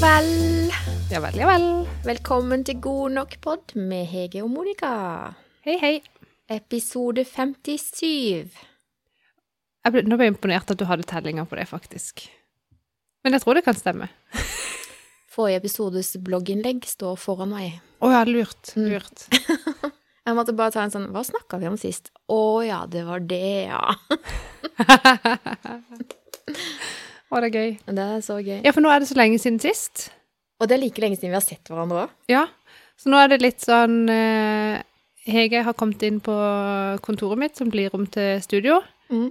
vel. Ja vel, ja vel. Velkommen til God nok pod med Hege og Monica. Hei, hei. Episode 57. Jeg ble, nå ble jeg imponert at du hadde tellinger på det, faktisk. Men jeg tror det kan stemme. Forrige episodes blogginnlegg står foran meg. Å ja, lurt. Mm. Lurt. Jeg måtte bare ta en sånn Hva snakka vi om sist? Å ja, det var det, ja. Å, det er gøy. Det er så gøy. Ja, for nå er det så lenge siden sist. Og det er like lenge siden vi har sett hverandre òg. Ja. Så nå er det litt sånn eh, Hege har kommet inn på kontoret mitt, som blir om til studio. Mm.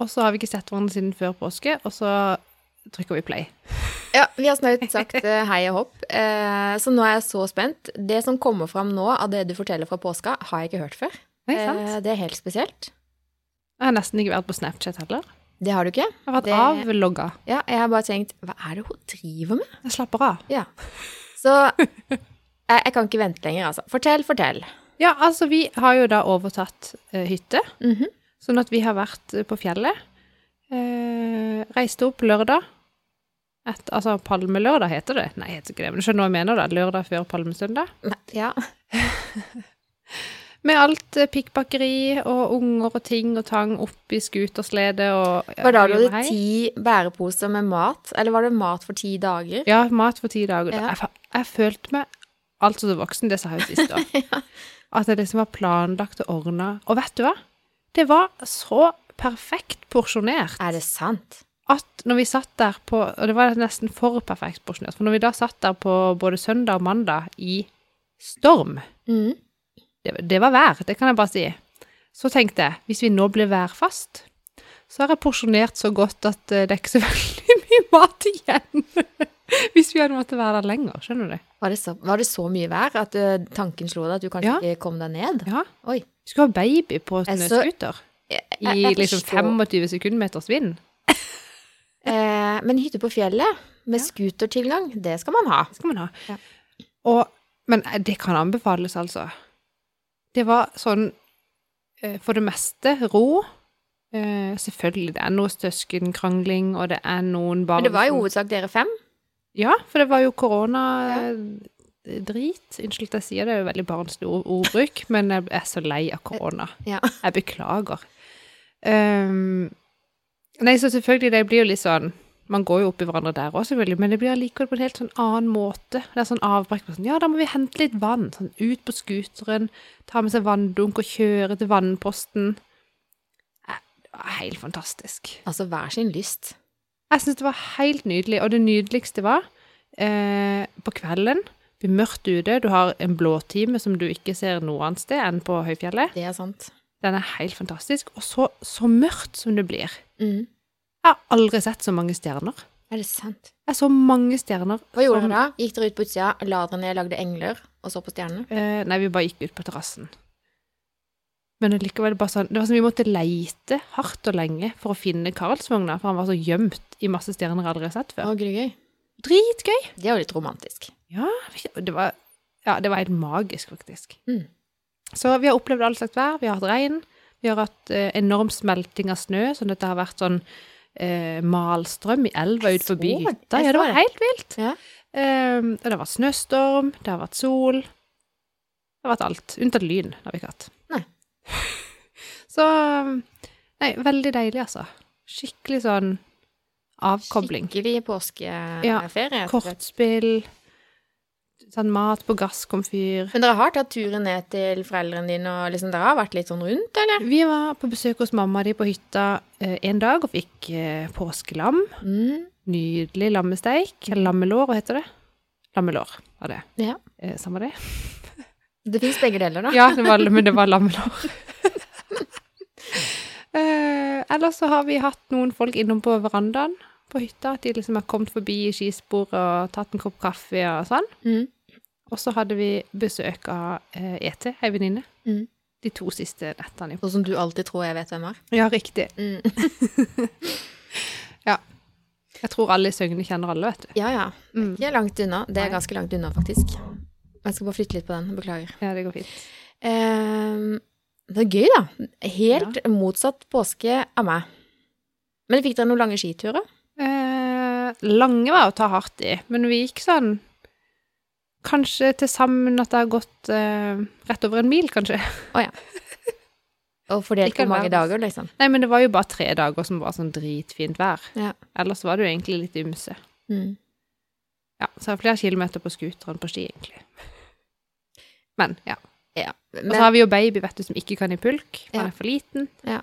Og så har vi ikke sett hverandre siden før påske, og så trykker vi play. Ja, vi har snaut sagt eh, hei og hopp, eh, så nå er jeg så spent. Det som kommer fram nå av det du forteller fra påska, har jeg ikke hørt før. Nei? Eh, det er helt spesielt. Jeg har nesten ikke vært på Snapchat heller. Det har du ikke? Jeg har vært Det- avlogga. Ja, jeg har bare tenkt Hva er det hun driver med? Jeg slapper av. Ja. Så jeg, jeg kan ikke vente lenger, altså. Fortell, fortell. Ja, altså, vi har jo da overtatt uh, hytte. Mhm. Sånn at vi har vært eh, på fjellet. Uh, reiste opp lørdag. Et, altså palmelørdag heter det. Nei, heter ikke det, men du skjønner hva jeg mener da. Lørdag før palmesøndag. Ja. Med alt eh, pikkbakkeri og unger og ting og tang oppi skutersledet og Var da du hadde ti bæreposer med mat? Eller var det mat for ti dager? Ja, mat for ti dager. Ja. Jeg, jeg følte meg altså så voksen, det sa jeg jo sist år. At det liksom var planlagt og ordna. Og vet du hva? Det var så perfekt porsjonert. Er det sant? at når vi satt der på Og det var nesten for perfekt porsjonert. For når vi da satt der på både søndag og mandag i storm Mhm. Det, det var vær, det kan jeg bare si. Så tenkte jeg, hvis vi nå blir værfast, så har jeg porsjonert så godt at eh, det er ikke så veldig mye mat igjen. hvis vi hadde måttet være der lenger, skjønner du? Var det, så, var det så mye vær at ø, tanken slo deg at du kanskje Ja. ikke kom deg ned? Ja. Oi. Du skulle ha baby på snøscooter i liksom 25 sekundmeters vind. Eh, men hytte på fjellet med Ja. scootertilgang, det skal man ha. Det skal man ha. Ja. Og, men eh, det kan anbefales, altså. Det var sånn eh, for det meste ro. Eh, selvfølgelig, det er noe søskenkrangling, og det er noen barn Men det var i hovedsak dere fem. Ja, for det var jo koronadrit. Unnskyld at jeg sier det, det er jo veldig barnslig ordbruk, men jeg er så lei av korona. Ja. Jeg beklager. Um, nei, så selvfølgelig, det blir jo litt sånn Man går jo opp i hverandre der òg, selvfølgelig, men det blir allikevel på en helt sånn annen måte. Det er sånn avbrekk på sånn Ja, da må vi hente litt vann. Sånn ut på scooteren, ta med seg vanndunk og kjøre til vannposten. Eh, Det var helt fantastisk. Altså hver sin lyst. Jeg syns det var helt nydelig, og det nydeligste var eh, på kvelden. Det blir mørkt ute, du har en blåtime som du ikke ser noe annet sted enn på høyfjellet. Det er sant. Den er helt fantastisk. Og så, så mørkt som det blir. Mhm. Jeg har aldri sett så mange stjerner. Er det sant? Jeg så mange stjerner. Hva gjorde dere da? Gikk dere ut på utsida, la dere ned, lagde engler og så på stjernene? Eh, nei, vi bare gikk ut på terrassen. Men likevel bare sånn Det var som vi måtte leite hardt og lenge for å finne Karlsvogna, for han var så gjemt i masse stjerner jeg aldri har sett Å, før. gud, gøy. Dritgøy! Det er jo litt romantisk. Ja, det var, ja, det var helt magisk, faktisk. Mm. Så vi har opplevd all slags vær. Vi har hatt regn. Vi har hatt eh, enorm smelting av snø, sånn at det har vært sånn eh, malstrøm i elva utenfor det, hytta. Ja, det var helt vilt. Ja. Og det har vært snøstorm, det har vært sol. Det har vært alt. Unntatt lyn har vi ikke hatt. Nei. Så Nei, veldig deilig, altså. Skikkelig sånn avkobling. Skikkelig påskeferie. Ja. Kortspill, sånn mat på gasskomfyr. Men dere har tatt turen ned til foreldrene dine, og liksom dere har vært litt sånn rundt, eller? Vi var på besøk hos mamma di på hytta eh, en dag og fikk eh, påskelam. Mm. Nydelig lammesteik. Eller lammelår, hva heter det? Lammelår var det. Ja. Eh, samme det? Det fins begge deler, da. Ja, det var, men det var lammelår. eh, ellers så har vi hatt noen folk innom på verandaen på hytta. At de liksom har kommet forbi i skisporet og tatt en kopp kaffe og sånn. Mm. Og så hadde vi besøk av eh, ET, ei venninne. Mm. De to siste nettene. Og Sånn som du alltid tror jeg vet hvem er. Ja, riktig. Mm. Jeg tror alle i Søgne kjenner alle, vet du. Ja, ja. Mm. Ikke langt unna. Det er ganske langt unna, faktisk. Jeg skal bare flytte litt på den. Beklager. Ja, det går fint. Ehm, det er gøy, da. Helt motsatt påske av meg. Men fikk dere noen lange skiturer? Eh, lange var å ta hardt i, men vi gikk sånn Kanskje til sammen at det har gått uh, rett over en mil, kanskje. Og fordelt på mange dager, liksom. Nei, men det var jo bare tre dager som var sånn dritfint vær. Ja. Ellers var det jo egentlig litt ymse. Mm. Ja, så det har flere kilometer på scooteren på ski, egentlig. Men, ja. Ja. Og så har vi jo baby, vet du, som ikke kan i pulk. Han Ja. er for liten. Ja.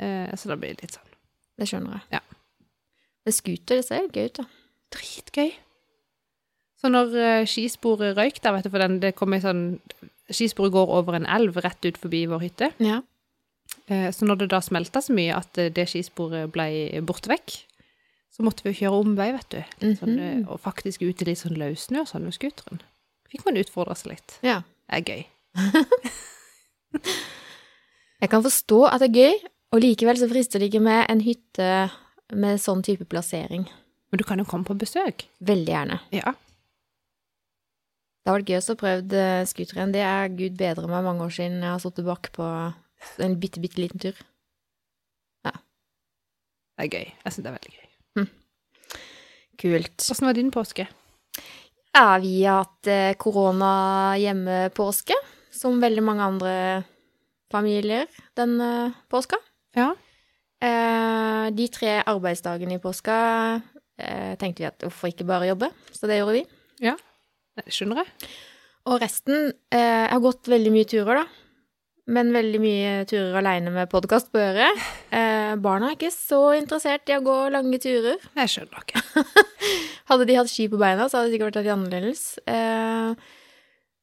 Uh, så da blir det litt sånn det skjønner jeg. Ja. Men scooter, det ser gøy ut, da. dritgøy. Så når eh, skisporet røyk der, vet du, for den, det kom ei sånn Skisporet går over en elv rett ut forbi vår hytte. Ja. Eh, så når det da smelta så mye at eh, det skisporet ble borte vekk, så måtte vi jo kjøre omvei, vet du. Eh, Mhm. og faktisk ut i litt sånn løssnø og sånn med scooteren. Fikk man utfordra seg litt. ja. Det er gøy. Jeg kan forstå at det er gøy, og likevel så frister det ikke med en hytte med sånn type plassering. Men du kan jo komme på besøk. Veldig gjerne. Ja. Det har vært gøy å prøve eh, scooteren. Det er gud bedre meg mange år siden jeg har sittet bak på en bitte, bitte liten tur. Ja. Det er gøy. Jeg syns det er veldig gøy. Kult. Åssen var din påske? Ja, vi har hatt korona hjemme-påske, som veldig mange andre familier den eh, påska. Ja. Eh, de tre arbeidsdagene i påska eh, tenkte vi at hvorfor ikke bare jobbe, så det gjorde vi. Det skjønner jeg. Og resten eh, Jeg har gått veldig mye turer, da. Men veldig mye turer aleine med podkast på øret. Eh, barna er ikke så interessert i å gå lange turer. Jeg skjønner ikke. Hadde de hatt ski på beina, så hadde det sikkert vært litt annerledes. Eh,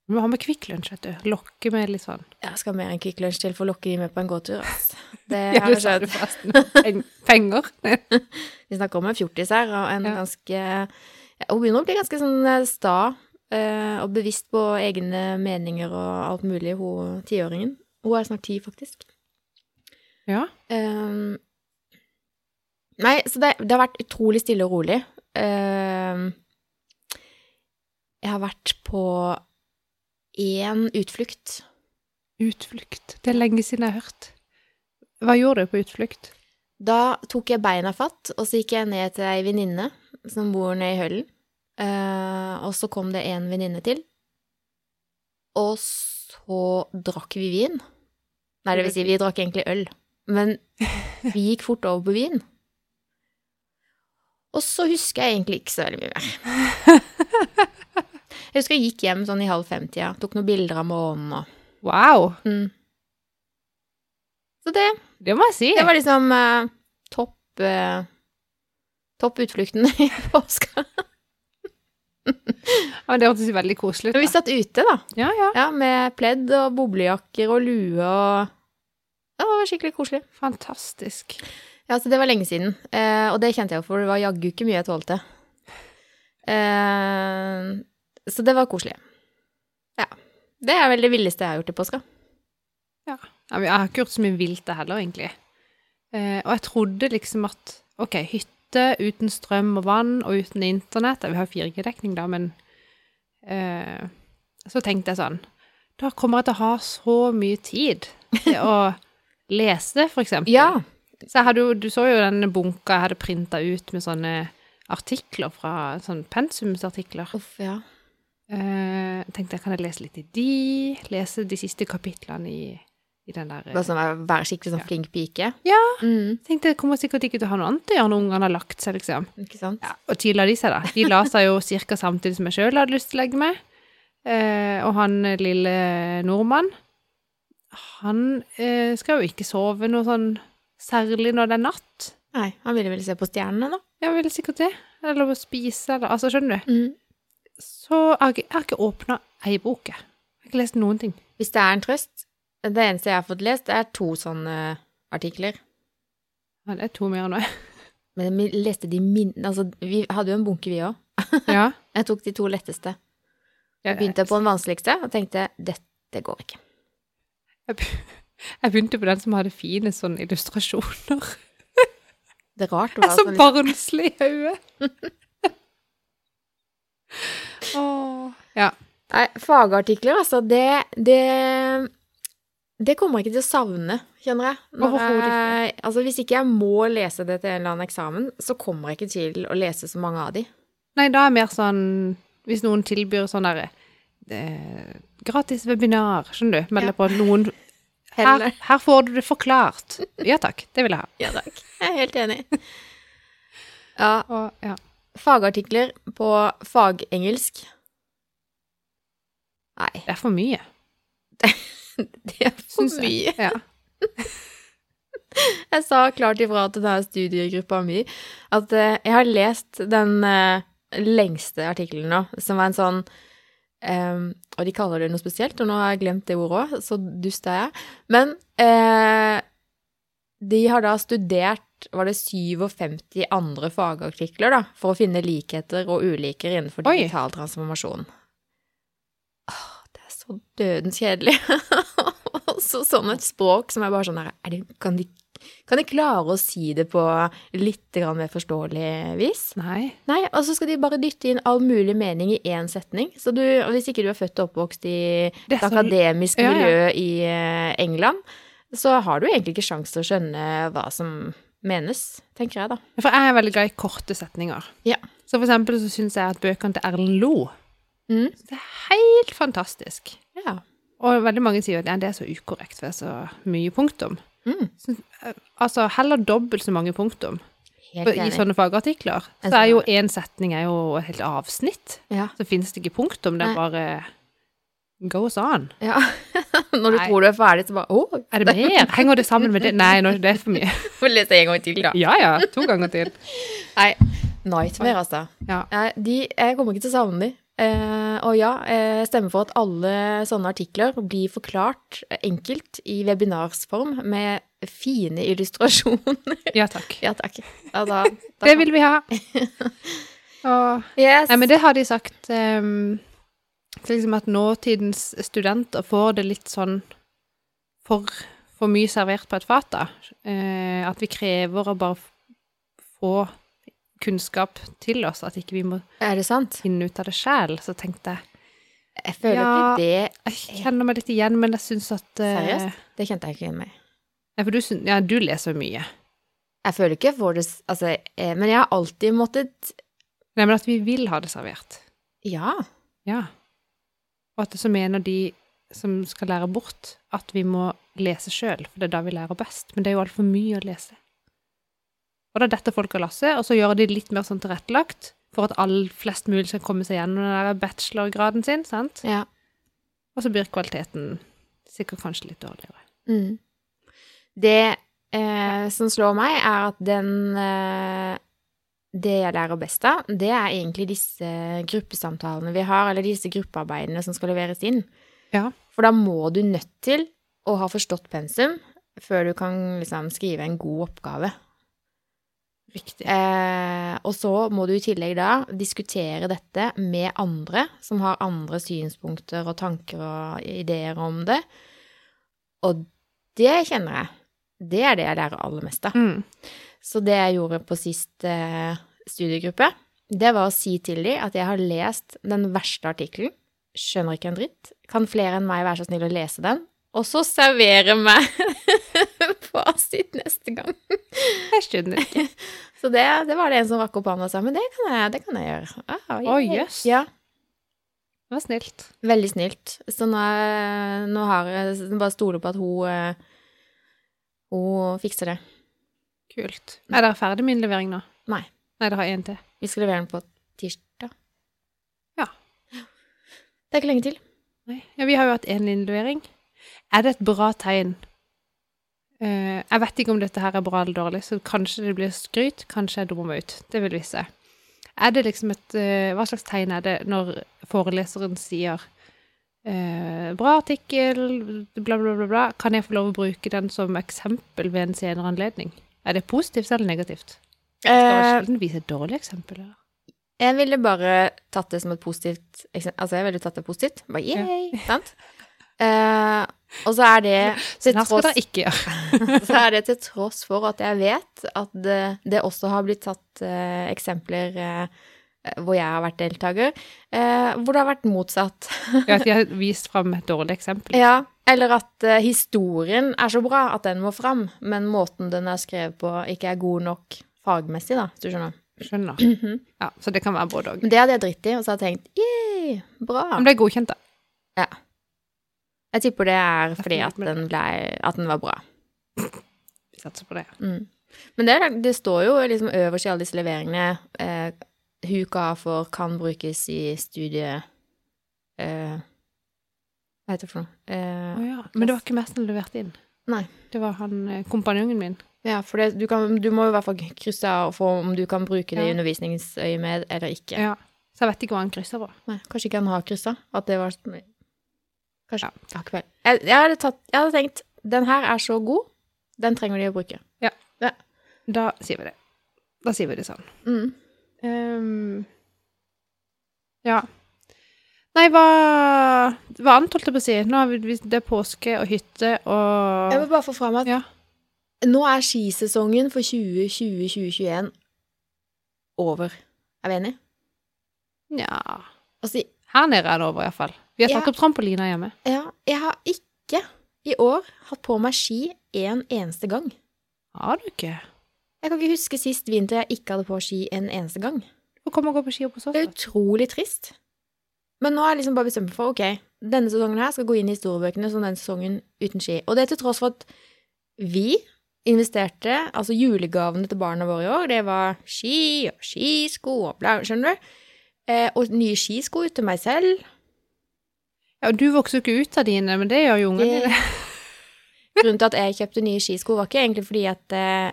Du må ha med Kvikk Lunsj, vet du. Lokke med litt sånn. jeg skal mer enn Kvikk Lunsj til for å lokke de med på en gåtur. Altså. Det Ja, har skjedd. Penger. Vi snakker om en fjortis her, og en Ja. ganske ja, Hun begynner å bli ganske sånn eh, sta og bevisst på egne meninger og alt mulig, hun tiåringen. Hun er snart ti, faktisk. Ja. Ehm, nei, så det, det har vært utrolig stille og rolig. Ehm, jeg har vært på én utflukt. Utflukt. Det er lenge siden jeg har hørt. Hva gjorde du på utflukt? Da tok jeg beina fatt, og så gikk jeg ned til ei venninne som bor nede i Høllen. Eh, og så kom det en venninne til. Og så drakk vi vin. Nei, det vil si, vi drakk egentlig øl. Men vi gikk fort over på vin. Og så husker jeg egentlig ikke så veldig mye mer. Jeg husker jeg gikk hjem sånn i halv fem-tida, tok noen bilder av månen og Wow! mm. Så det Det må jeg si. det var liksom uh, topp uh, Topp utflukten i påska. Ja, det hørtes jo veldig koselig ut. Og vi satt ute, da. Ja, ja. Ja, med pledd og boblejakker og lue og Ja, det var skikkelig koselig. Fantastisk. Ja, så det var lenge siden. Eh, og det kjente jeg jo, for det var jaggu ikke mye jeg tålte. Eh, så det var koselig. Ja. Det er vel det villeste jeg har gjort i påska. Ja, men Jeg har ikke gjort så mye vilt det heller, egentlig. Eh, og jeg trodde liksom at OK, hytte uten strøm og vann og uten internett Vi har 4G-dekning, da, men eh, Så tenkte jeg sånn Da kommer jeg til å ha så mye tid til å lese, for eksempel. Ja. Så jeg hadde du så jo den bunka jeg hadde printa ut med sånne artikler fra sånn pensumsartikler. Uff, ja. Eh, jeg tenkte kan jeg lese litt i de, lese de siste kapitlene i, i den der Bare sånn være skikkelig sånn Ja. flink pike. Ja. Mm, tenkte jeg kommer sikkert ikke til å ha noe annet å gjøre når ungene har lagt seg, liksom. ikke sant? Ja, og tid la de seg, da. De la seg jo cirka samtidig som jeg sjøl hadde lyst til å legge meg. Eh, og han lille nordmann, han eh, skal jo ikke sove noe sånn særlig når det er natt. Nei, han ville vel se på stjernene, da. Ja, ville sikkert det. Eller å spise, eller Altså, skjønner du. Mm. Så jeg jeg har ikke åpna ei bok, jeg. Jeg har ikke lest noen ting. Hvis det er en trøst Det eneste jeg har fått lest, er to sånne artikler. Ja, det er to mer enn meg. Men vi leste de min... Altså, vi hadde jo en bunke, vi òg. Ja. Jeg tok de to letteste. Jeg, Jeg begynte på den vanskeligste og tenkte dette går ikke. jeg begynte på den som hadde fine sånne illustrasjoner. Det er rart. Jeg er så barnslig i hodet. Åh. Ja. Nei, fagartikler, altså, det, det Det kommer jeg ikke til å savne, kjenner jeg. Overhodet ikke. Altså, hvis ikke jeg må lese det til en eller annen eksamen, så kommer jeg ikke til å lese så mange av de. Nei, da er mer sånn Hvis noen tilbyr sånn derre eh, Gratis webinar, skjønner du. Melder Ja. på noen her, her får du det forklart. Ja takk, det vil jeg ha. Ja takk. Jeg er helt enig. Ja, Og, ja. fagartikler på fagengelsk. Nei, Det er for mye. det er for mye. jeg. Ja. Jeg sa klart ifra til denne studiegruppa mi at eh, jeg har lest den eh, lengste artikkelen nå, som var en sånn Um, Og de kaller det noe spesielt, og nå har jeg glemt det ordet òg, så dust er jeg. Men uh, de har da studert var det 57 andre fagartikler da, for å finne likheter og uliker innenfor Oi. transformasjon. Åh, det er så dødens kjedelig. Og så sånn et språk som er bare sånn her er det, kan, de, klare å si det på litt mer forståelig vis? Nei. Nei, og så skal de bare dytte inn all mulig mening i én setning. Så du, hvis ikke du er født og oppvokst i et akademisk Ja, ja. miljø i eh, England, så har du egentlig ikke sjanse til å skjønne hva som menes, tenker jeg da. For jeg er veldig glad i korte setninger. Ja. Så for eksempel så syns jeg at bøkene til Erlend Lo Mm. Det er helt fantastisk. Ja. Og veldig mange sier at ja, det er så ukorrekt, for det er så mye punktum. Mm. Så, eh, altså heller dobbelt så mange punktum Helt i sånne fagartikler. Så er jo én setning er jo et helt avsnitt. Ja. Så finnes det ikke punktum, det er bare goes on. ja. Når du Nei. tror du er ferdig, så bare Å, Er det mer? Henger det sammen med det? Nei, nå, er det for mye. får lese en gang til, da. Ja ja, to ganger til. Nei. Nightmare, altså. Ja. De, jeg kommer ikke til å savne de. Eh, og ja, jeg stemmer for at alle sånne artikler blir forklart enkelt i webinarsform med fine illustrasjoner. Ja takk. ja, takk. Ja, da, da Det vil vi ha. Og Yes. Nei, men det har de sagt um, liksom at nåtidens studenter får det litt sånn for, for mye servert på et fat, da. Uh, at vi krever å bare få kunnskap til oss, at ikke vi må det sant? finne ut av det sjæl. Så tenkte jeg Jeg føler Ja. ikke det Jeg kjenner meg litt igjen, men jeg syns at Seriøst? Det kjente jeg ikke igjen meg Ja, for du, ja, du leser mye. Jeg føler ikke for det Altså, eh, men jeg har alltid måttet Nei, men at vi vil ha det servert. Ja. Ja. Og at det så mener de som skal lære bort, at vi må lese sjøl, for det er da vi lærer best. Men det er jo altfor mye å lese. Og da detter folk av lasset, og så gjør de litt mer sånn tilrettelagt for at all flest mulig skal komme seg gjennom den der bachelorgraden sin, sant? Ja. Og så blir kvaliteten sikkert kanskje litt dårligere. Mm. Det eh, som slår meg, er at den eh, Det jeg lærer best av, det er egentlig disse gruppesamtalene vi har, eller disse gruppearbeidene som skal leveres inn. Ja. For da må du nødt til å ha forstått pensum før du kan liksom skrive en god oppgave. Riktig. Eh, og så må du i tillegg da diskutere dette med andre som har andre synspunkter og tanker og ideer om det. Og det kjenner jeg. Det er det jeg lærer aller mest av. Mm. Så det jeg gjorde på sist eh, studiegruppe, det var å si til dem at jeg har lest den verste artikkelen, skjønner ikke en dritt, kan flere enn meg være så snill å lese den, og så servere meg fasit neste gang. Jeg skjønner ikke. Så det, det var det en som rakk opp hånda og sa, men det kan jeg, det kan jeg gjøre. Ah, Å, yay. jøss. Ja, Det var snilt. veldig snilt. Så nå, nå har jeg jeg bare stoler på at hun, eh, hun fikser det. Kult. Er dere ferdig med innlevering nå? Nei. Nei, dere har én til. Vi skal levere den på tirsdag. Ja. Det er ikke lenge til. Nei. Ja, vi har jo hatt én innlevering. Er det et bra tegn? Eh, jeg vet ikke om dette her er bra eller dårlig, så kanskje det blir skryt, kanskje jeg dummer meg ut. Det vil vise. Er det liksom et uh, Hva slags tegn er det når foreleseren sier uh, Bra artikkel, bla, bla, bla, bla. Kan jeg få lov å bruke den som eksempel ved en senere anledning? Er det positivt eller negativt? Skal Eh, sjelden vise et dårlig eksempel? Eller? jeg ville bare tatt det som et positivt. Altså, jeg ville tatt det positivt. Bare yay, sant? Eh, og så er det tross så er det til tross for at jeg vet at det, det også har blitt tatt eh, eksempler eh, hvor jeg har vært deltaker, eh, hvor det har vært motsatt. Ja, at de har vist fram et dårlig eksempel. Ja, eller at eh, historien er så bra at den må fram, men måten den er skrevet på ikke er god nok fagmessig, da, hvis du skjønner. Skjønner. Ja, Så det kan være både òg. Det hadde jeg dritt i, og så hadde jeg tenkt yeah, bra. Men ble godkjent, da. Jeg tipper det er fordi at den, ble, at den var bra. Vi satser på det. Mm. Men det, det står jo liksom øverst i alle disse leveringene eh, Huka for kan brukes i studie eh, Hva heter det for noe? Eh, oh, ja. Men det var ikke mest som leverte inn. Nei. Det var han eh, kompanjongen min. Ja, for det, du, kan, du må i hvert fall krysse av for om du kan bruke det i Ja. undervisningsøyemed eller ikke. Ja. Så jeg vet ikke hva han kryssa på. Nei, kanskje ikke han har kryssa. At det var Kanskje. Ja. Ja. Jeg, jeg, hadde tatt, jeg hadde tenkt den her er så god, den trenger de å bruke. Da sier vi det. Da sier vi det sånn. Mm. Um, ja. Nei, hva, hva annet holdt jeg på å si? Nå har vi, det er påske og hytte og Jeg vil bare få fram at Ja. nå er skisesongen for 2020-2021 over. Er vi enige? Nja Altså, Her nede er det over, iallfall. Vi har tatt opp trampolina hjemme. ja, jeg har ikke i år hatt på meg ski en eneste gang. Har du ikke? Jeg kan ikke huske sist vinter jeg ikke hadde på ski en eneste gang. Du får og gå på ski opp hos oss. Det er utrolig trist. Men nå har jeg liksom bare bestemt meg for ok, denne sesongen her skal gå inn i historiebøkene som den sesongen uten ski. Og det er til tross for at vi investerte, altså julegavene til barna våre i år, det var ski og skisko og bla, skjønner du? Eh, og nye skisko til meg selv. Ja, du vokser jo ikke ut av dine, men det gjør jo ungene dine. Grunnen til at jeg kjøpte nye skisko var ikke egentlig fordi at eh,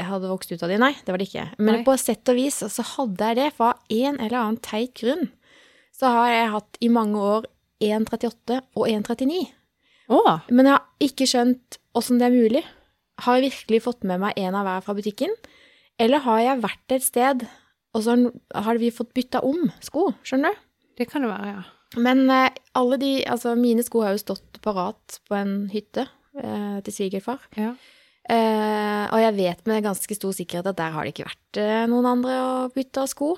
jeg hadde vokst ut av de, nei, det var det ikke. Men Nei. på sett og vis så hadde jeg det, for av en eller annen teit grunn. Så har jeg hatt i mange år 1,38 og 1,39. Oh. Men jeg har ikke skjønt åssen det er mulig. Har jeg virkelig fått med meg en av hver fra butikken? Eller har jeg vært et sted, og så har vi fått bytta om sko, skjønner du? det kan det være, ja. Men eh, alle de, altså mine sko har jo stått parat på en hytte eh, til svigerfar. ja. Eh, og jeg vet med ganske stor sikkerhet at der har det ikke vært eh, noen andre å bytte av sko.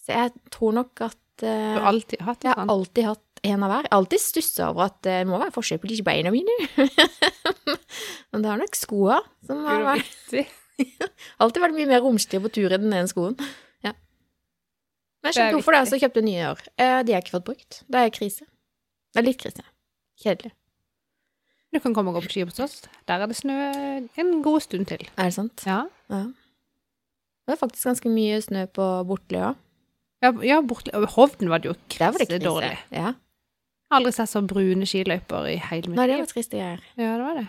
Så jeg tror nok at eh, Du har alltid hatt det jeg har sånn. alltid hatt en av hver. Jeg har alltid stussa over at det må være forskjell på de beina mine. Men det har nok skoa som har vært, alltid vært mye mer romslige på tur enn den ene skoen. Men jeg skjønte hvorfor det, så kjøpte jeg nye i år. Eh, de har jeg ikke fått brukt. Det er krise. Det er litt krise. Kjedelig. Du kan komme og gå på ski hos oss. Der er det snø en god stund til. Er det sant? Ja. Ja. Det er faktisk ganske mye snø på Bortli òg. Ja, ja borte, Hovden var det jo krise. dårlig. Ja. Jeg har aldri sett så brune skiløyper i hele mitt Nei, det liv. var triste greier. Ja, det var det.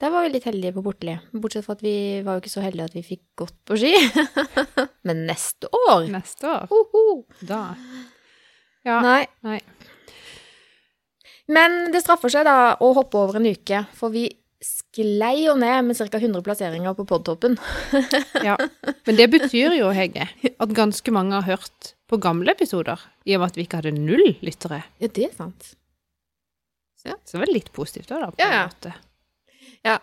Der var vi litt heldige på Bortli. Bortsett fra at vi var jo ikke så heldige at vi fikk gått på ski. Men neste år Neste år, Hoho. da Ja. Nei. Nei. Men det straffer seg da å hoppe over en uke, for vi sklei jo ned med ca. 100 plasseringer på podtoppen. ja. Men det betyr jo, Hege, at ganske mange har hørt på gamle episoder, i og med at vi ikke hadde null lyttere. Ja, det er sant. Så det var litt positivt òg, da. På Ja, en måte. Ja.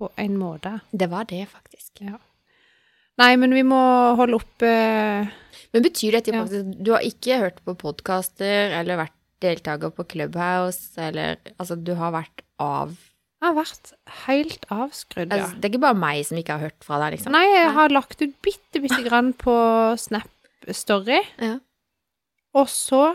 På en måte. Det var det, faktisk. Nei, men vi må holde oppe Men betyr dette Ja. faktisk Du har ikke hørt på podkaster eller vært deltaker på Clubhouse, eller Altså, du har vært av Jeg har vært helt avskrudd, ja. altså, Det er ikke bare meg som ikke har hørt fra deg, liksom? Nei, jeg har lagt ut bitte, bitte grann på Snap Story. Ja. Og så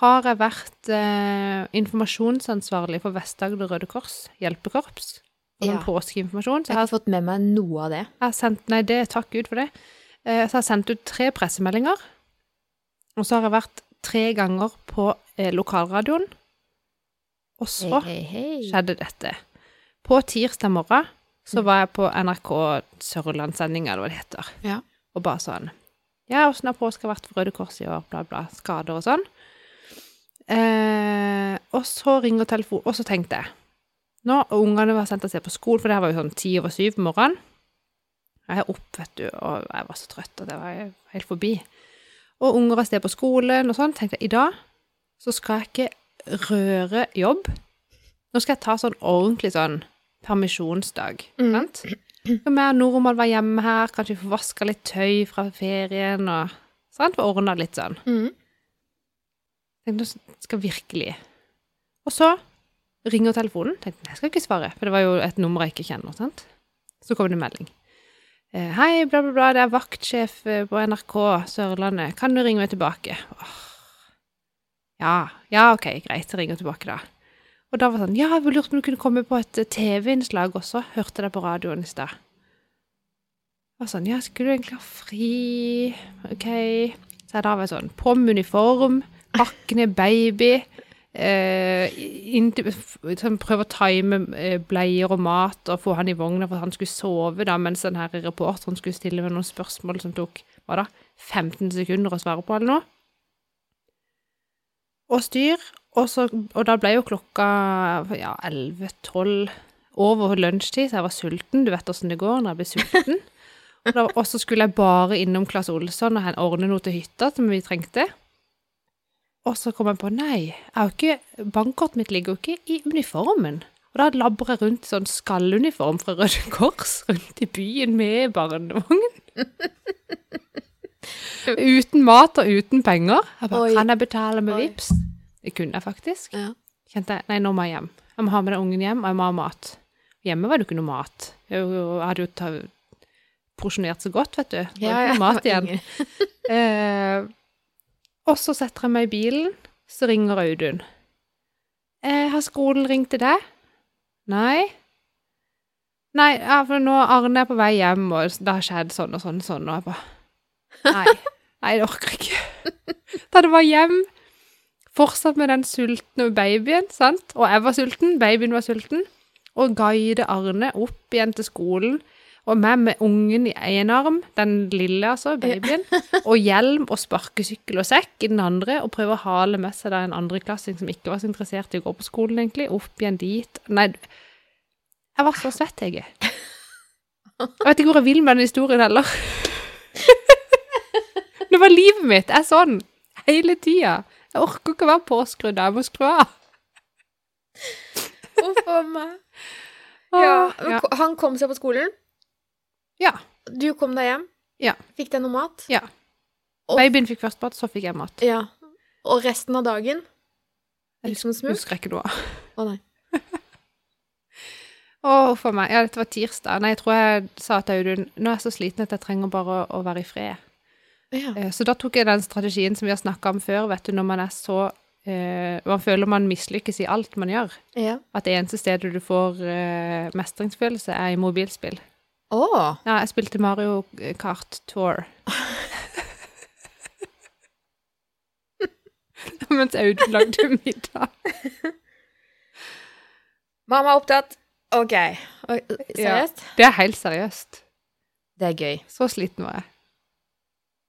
har jeg vært eh, informasjonsansvarlig for Vest-Agder Røde Kors hjelpekorps. Sånn Ja. påskeinformasjon. Så Jeg har ikke fått med meg noe av det. sendt Nei, det takk Gud for det. Eh, så jeg har sendt ut tre pressemeldinger. Og så har jeg vært tre ganger på eh, lokalradioen. Og så Hei, hei, hei. skjedde dette. På tirsdag morgen så var jeg på NRK Sørlandssendinga, eller hva det heter, Ja. og bare sånn Ja, åssen har påska vært for Røde Kors i år, bla, bla, skader og sånn. Eh, og så ringer telefonen, og så tenkte jeg Nå, og ungene var sendt av sted på skolen, for det her var jo sånn ti over syv på morgenen. Jeg er opp, vet du, og jeg var så trøtt, og det var helt forbi. Og unger av sted på skolen og sånn. Tenkte jeg, i dag så skal jeg ikke røre jobb. Nå skal jeg ta sånn ordentlig sånn permisjonsdag. Mm. Sant? Vi og nordmann var hjemme her, kanskje vi får vaska litt tøy fra ferien, og sant, få ordna litt sånn. Mm. Tenkte nå skal virkelig. Og så ringer telefonen. Tenkte jeg skal ikke svare, for det var jo et nummer jeg ikke kjenner. sant? Så kom det en melding. Eh, Hei, bla, bla, bla, det er vaktsjef eh, på NRK Sørlandet. Kan du ringe meg tilbake? Åh. Ja, ja, ok, greit, jeg ringer tilbake da. Og da var det sånn, ja, jeg lurte på om du kunne komme på et eh, TV-innslag også. Hørte deg på radioen i stad. Og sånn, ja, skulle du egentlig ha fri? Ok. Så da var jeg sånn, på med uniform, pakke ned baby, eh, prøve å time eh, bleier og mat og få han i vogna for at han skulle sove da, mens den her reporteren skulle stille med noen spørsmål som tok, hva da, 15 sekunder å svare på eller noe. Og styr, og, så, og da ble jo klokka ja, 11-12 over lunsjtid, så jeg var sulten. Du vet åssen det går når jeg blir sulten. Og, så skulle jeg bare innom Claes Olsson og ordne noe til hytta som vi trengte. Og så kom jeg på nei, jeg bankkortet mitt ligger jo ikke i uniformen. Og da labber jeg rundt i sånn skalluniform fra Røde Kors rundt i byen med barnevogn. uten mat og uten penger. Jeg bare, Oi. kan jeg betale med Oi. vips? Det kunne jeg faktisk. Ja. Kjente jeg, nei, nå må jeg hjem. Jeg må ha med den ungen hjem, og jeg må ha mat. Hjemme var det jo ikke noe mat. Jeg, hadde jo ta, porsjonert så godt, vet du. Det var ikke noe mat igjen. Og så setter jeg meg i bilen, så ringer Audun. Eh, har skolen ringt til deg? Nei. Nei, ja, for nå Arne er på vei hjem, og det har skjedd sånn og sånn og sånn, og jeg bare Nei. Nei, det orker jeg ikke. Da det var hjem, fortsatt med den sultne babyen, sant? Og jeg var sulten, babyen var sulten, og guide Arne opp igjen til skolen, og meg med ungen i en arm, den lille altså, babyen, og hjelm og sparkesykkel og sekk i den andre, og prøve å hale med seg da en andreklassing som ikke var så interessert i å gå på skolen, egentlig, opp igjen dit. Nei, jeg var så svett, jeg. Jeg vet ikke hvor jeg vil med den historien heller. Det var livet mitt. Jeg er sånn hele tida. Jeg orker ikke å være påskrudd. Jeg må skru av. Uff a meg. Ja, ja. Han kom seg på skolen. Ja. Du kom deg hjem. Ja. Fikk deg noe mat. Ja. Og- Babyen fikk først mat, så fikk jeg mat. Ja. Og resten av dagen Ikke gikk som smurt. husker ikke noe. av. Å nei. Å, for meg. Ja, dette var tirsdag. Nei, jeg tror jeg sa til Audun nå er jeg så sliten at jeg trenger bare å, å være i fred. Ja. Eh, Så da tok jeg den strategien som vi har snakka om før, vet du, når man er så uh, Man føler man mislykkes i alt man gjør. ja. At det eneste stedet du får uh, mestringsfølelse, er i mobilspill. Å! Ja, jeg spilte Mario Kart Tour. Mens Audun lagde middag. Mamma er opptatt. OK. Seriøst? Seriøst? Det er helt seriøst. Det er gøy. Så sliten var jeg.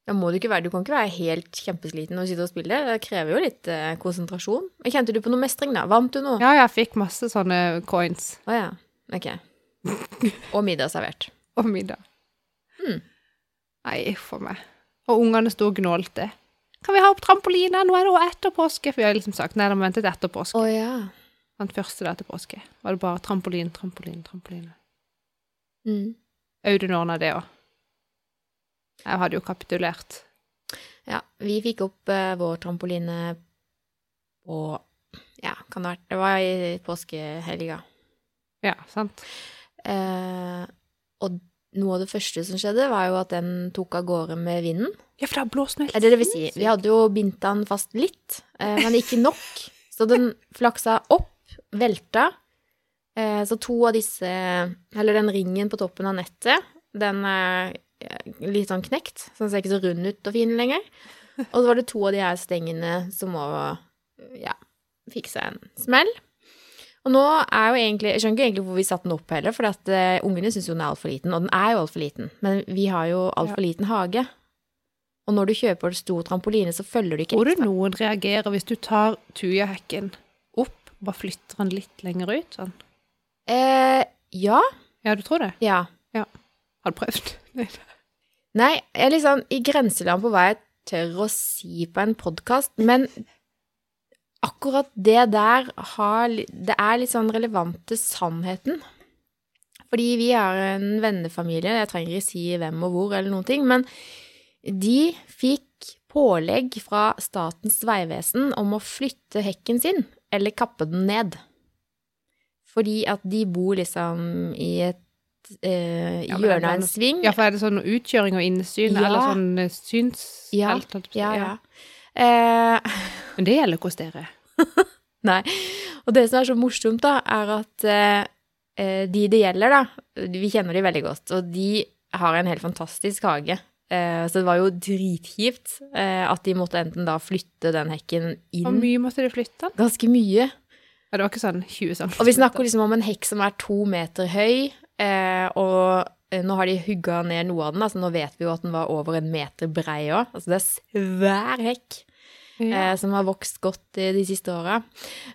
Da må du ikke være Du kan ikke være helt kjempesliten og sitte og spille. Det krever jo litt eh, konsentrasjon. Kjente du på noe mestring, da? Vant du noe? Ja, jeg fikk masse sånne coins Å ja. Ok. Og middag servert. og middag. Mm. Nei, for meg. Og ungene sto og gnålte. Kan vi ha opp trampolina? Nå er det jo etter påske. For vi har liksom sagt nei, de må vente til etter påske. Oh, ja. Den første der til påske var det bare trampolin, trampolin, trampolin. Mm. Audun ordna det òg. Jeg hadde jo kapitulert. Ja, vi fikk opp uh, vår trampoline på Ja, kan det ha vært Det var i påskehelga. Ja, sant? Eh, og noe av det første som skjedde, var jo at den tok av gårde med vinden. Ja, for det har blåst noe helt Eh, Det, vil si, vi hadde jo bindt den fast litt, eh, men ikke nok. Så den flaksa opp, velta. Eh, så to av disse Eller den ringen på toppen av nettet, den er litt sånn knekt, så den ser ikke så rund ut og fin lenger. Og så var det to av de her stengene som må ja, fikk seg en smell. Og nå er jo egentlig Jeg skjønner ikke egentlig hvor vi satte den opp heller, for at uh, ungene syns jo den er altfor liten, og den er jo altfor liten. Men vi har jo altfor liten hage. Og når du kjøper stor trampoline, så følger du ikke Tror du noen reagerer hvis du tar tujahekken opp bare flytter den litt lenger ut? Sånn? Eh, ja. Ja, du tror det? Ja. Har du prøvd? Nei, jeg er liksom i grenseland på hva jeg tør å si på en podkast, men akkurat det der har Det er litt sånn relevant til sannheten. Fordi vi har en vennefamilie, jeg trenger ikke si hvem og hvor eller noen ting, men de fikk pålegg fra Statens vegvesen om å flytte hekken sin, eller kappe den ned. Fordi at de bor liksom i et eh, Ja, hjørne av en sving. Ja, for er det sånn utkjøring og innsyn, Ja. eller sånn eh, synsfelt? Ja? Ja, ja. Eh, Men det gjelder hos dere. Nei. Og det som er så morsomt, da, er at eh, eh, de det gjelder, da, vi kjenner de veldig godt, og de har en helt fantastisk hage. Eh, så det var jo dritkjipt eh, at de måtte enten da flytte den hekken inn Hvor mye måtte de flytte ganske mye. Ja, det var ikke sånn 20 cm. Og vi snakker liksom om en hekk som er to meter høy, eh, og nå har de hugga ned noe av den, altså nå vet vi jo at den var over en meter brei òg. Altså det er svær hekk Ja. eh, som har vokst godt de siste åra.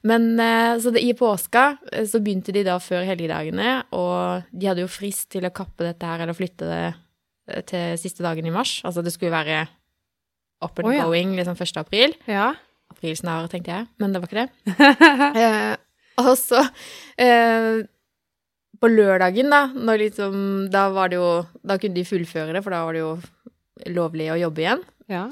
Men eh, så det, i påska eh, så begynte de da før helgedagene, og de hadde jo frist til å kappe dette her eller flytte det eh, til siste dagen i mars. Altså det skulle være up and oh, ja. going liksom 1. april. ja. April snarere, tenkte jeg, men det var ikke det. Eh, og så eh, På lørdagen, da, når liksom Da var det jo Da kunne de fullføre det, for da var det jo lovlig å jobbe igjen. ja.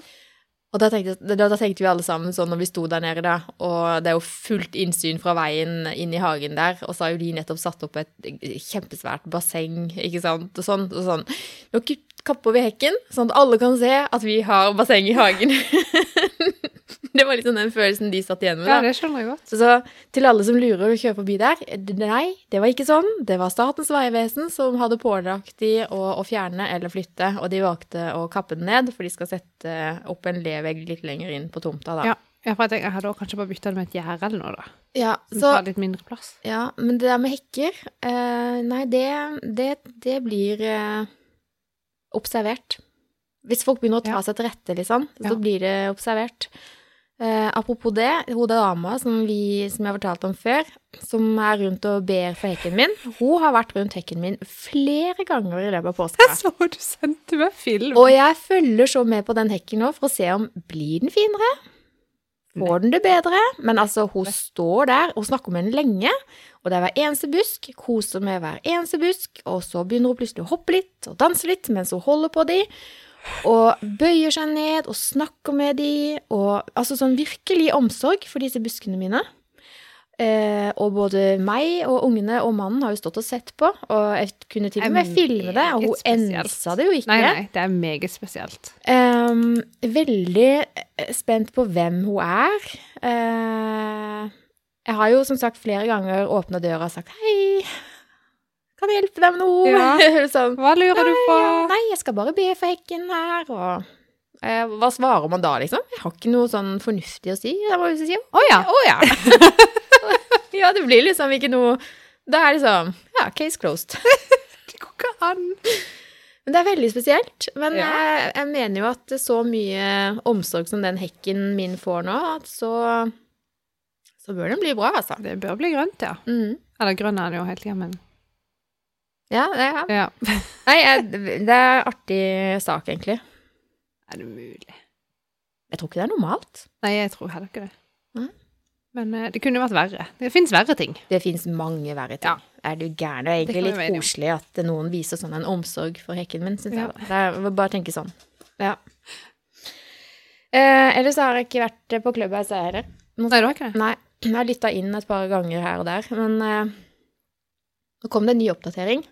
Og da tenkte, da, da tenkte vi alle sammen sånn når vi sto der nede, da, og det er jo fullt innsyn fra veien inn i hagen der, og så har jo de nettopp satt opp et kjempesvært basseng, ikke sant, og sånn, og sånn. Nå kapper vi hekken, sånn at alle kan se at vi har basseng i hagen. det var liksom den følelsen de satt igjen med, ja, det skjønner jeg godt. Så, så til alle som lurer og kjører forbi der, nei, det var ikke sånn. Det var Statens vegvesen som hadde pålagt de å, å fjerne eller flytte, og de valgte å kappe den ned, for de skal sette opp en levegg litt lenger inn på tomta, da. Ja. Ja, for jeg, hadde også kanskje bare bytta det med et gjerde eller noe, da. Ja, så, litt mindre plass. ja, men det der med hekker, eh, nei, det, det, det blir eh, observert. Hvis folk begynner å ta Ja. seg til rette, liksom, så Ja. blir det observert. Eh, apropos det, hun dama som, vi, som jeg har fortalt om før, som er rundt og ber for hekken min, hun har vært rundt hekken min flere ganger i løpet av påska. Jeg så du sendte meg film. Og jeg følger så med på den hekken nå for å se om blir den finere. Får den det bedre? Men altså, hun står der og snakker med den lenge, og det er hver eneste busk, koser med hver eneste busk, og så begynner hun plutselig å hoppe litt og danse litt mens hun holder på de, og bøyer seg ned og snakker med de, og altså sånn virkelig omsorg for disse buskene mine. Eh, og både meg og ungene og mannen har jo stått og sett på, og jeg kunne til og med filme det, og hun ensa det jo ikke. Nei, nei, det er meget spesielt. Eh, veldig spent på hvem hun er. Eh, jeg har jo som sagt flere ganger åpna døra og sagt hei, kan jeg hjelpe deg med noe? Ja. sånn, Hva lurer du på? nei, jeg skal bare be for hekken her, og eh, hva svarer man da, liksom? Jeg har ikke noe sånn fornuftig å si. Jeg må si Å ja. å ja. ja, det blir liksom ikke noe Da er liksom Ja, case closed. Det går ikke an. Men det er veldig spesielt. Men Ja. jeg, jeg mener jo at så mye omsorg som den hekken min får nå, så så bør den bli bra, altså. Det bør bli grønt, ja. Mm. Eller grønn er det jo hele tida, men Ja, det, ja. ja. Nei, jeg, det er artig sak, egentlig. Er det mulig? Jeg tror ikke det er normalt. Nei, jeg tror heller ikke det. Mm. Men eh, det kunne vært verre. Det fins verre ting. Det fins mange verre ting. Ja. Er du gæren? Det er egentlig det litt koselig at noen viser sånn en omsorg for hekken min, syns Ja. jeg. Det er, bare tenke sånn. Ja. Eh, ellers har jeg ikke vært på Clubhouse, jeg heller. Nei, du har ikke det. Nei, jeg har lytta inn et par ganger her og der, men eh, nå kom det en ny oppdatering.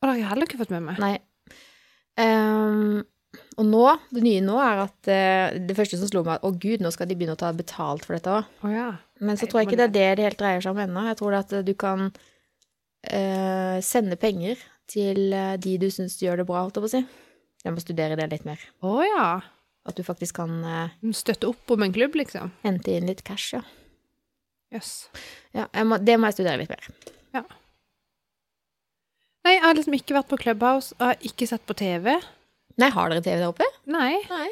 Og det har jeg heller ikke fått med meg. Nei. Um, og nå, det nye nå er at uh, det første som slo meg, å gud, nå skal de begynne å ta betalt for dette òg. Oh, ja. Men så tror jeg ikke det er det det helt dreier seg om ennå. Jeg tror det at eh, du kan uh, sende penger til de du syns gjør det bra, holdt jeg på å si. Jeg må studere det litt mer. Å ja. At du faktisk kan uh, Støtte opp om en klubb, liksom. hente inn litt cash, ja. Jøss. ja jeg må, det må jeg studere litt mer. Nei, jeg har liksom ikke vært på Clubhouse, og har ikke sett på TV. Nei, har dere TV der oppe? Nei. Nei.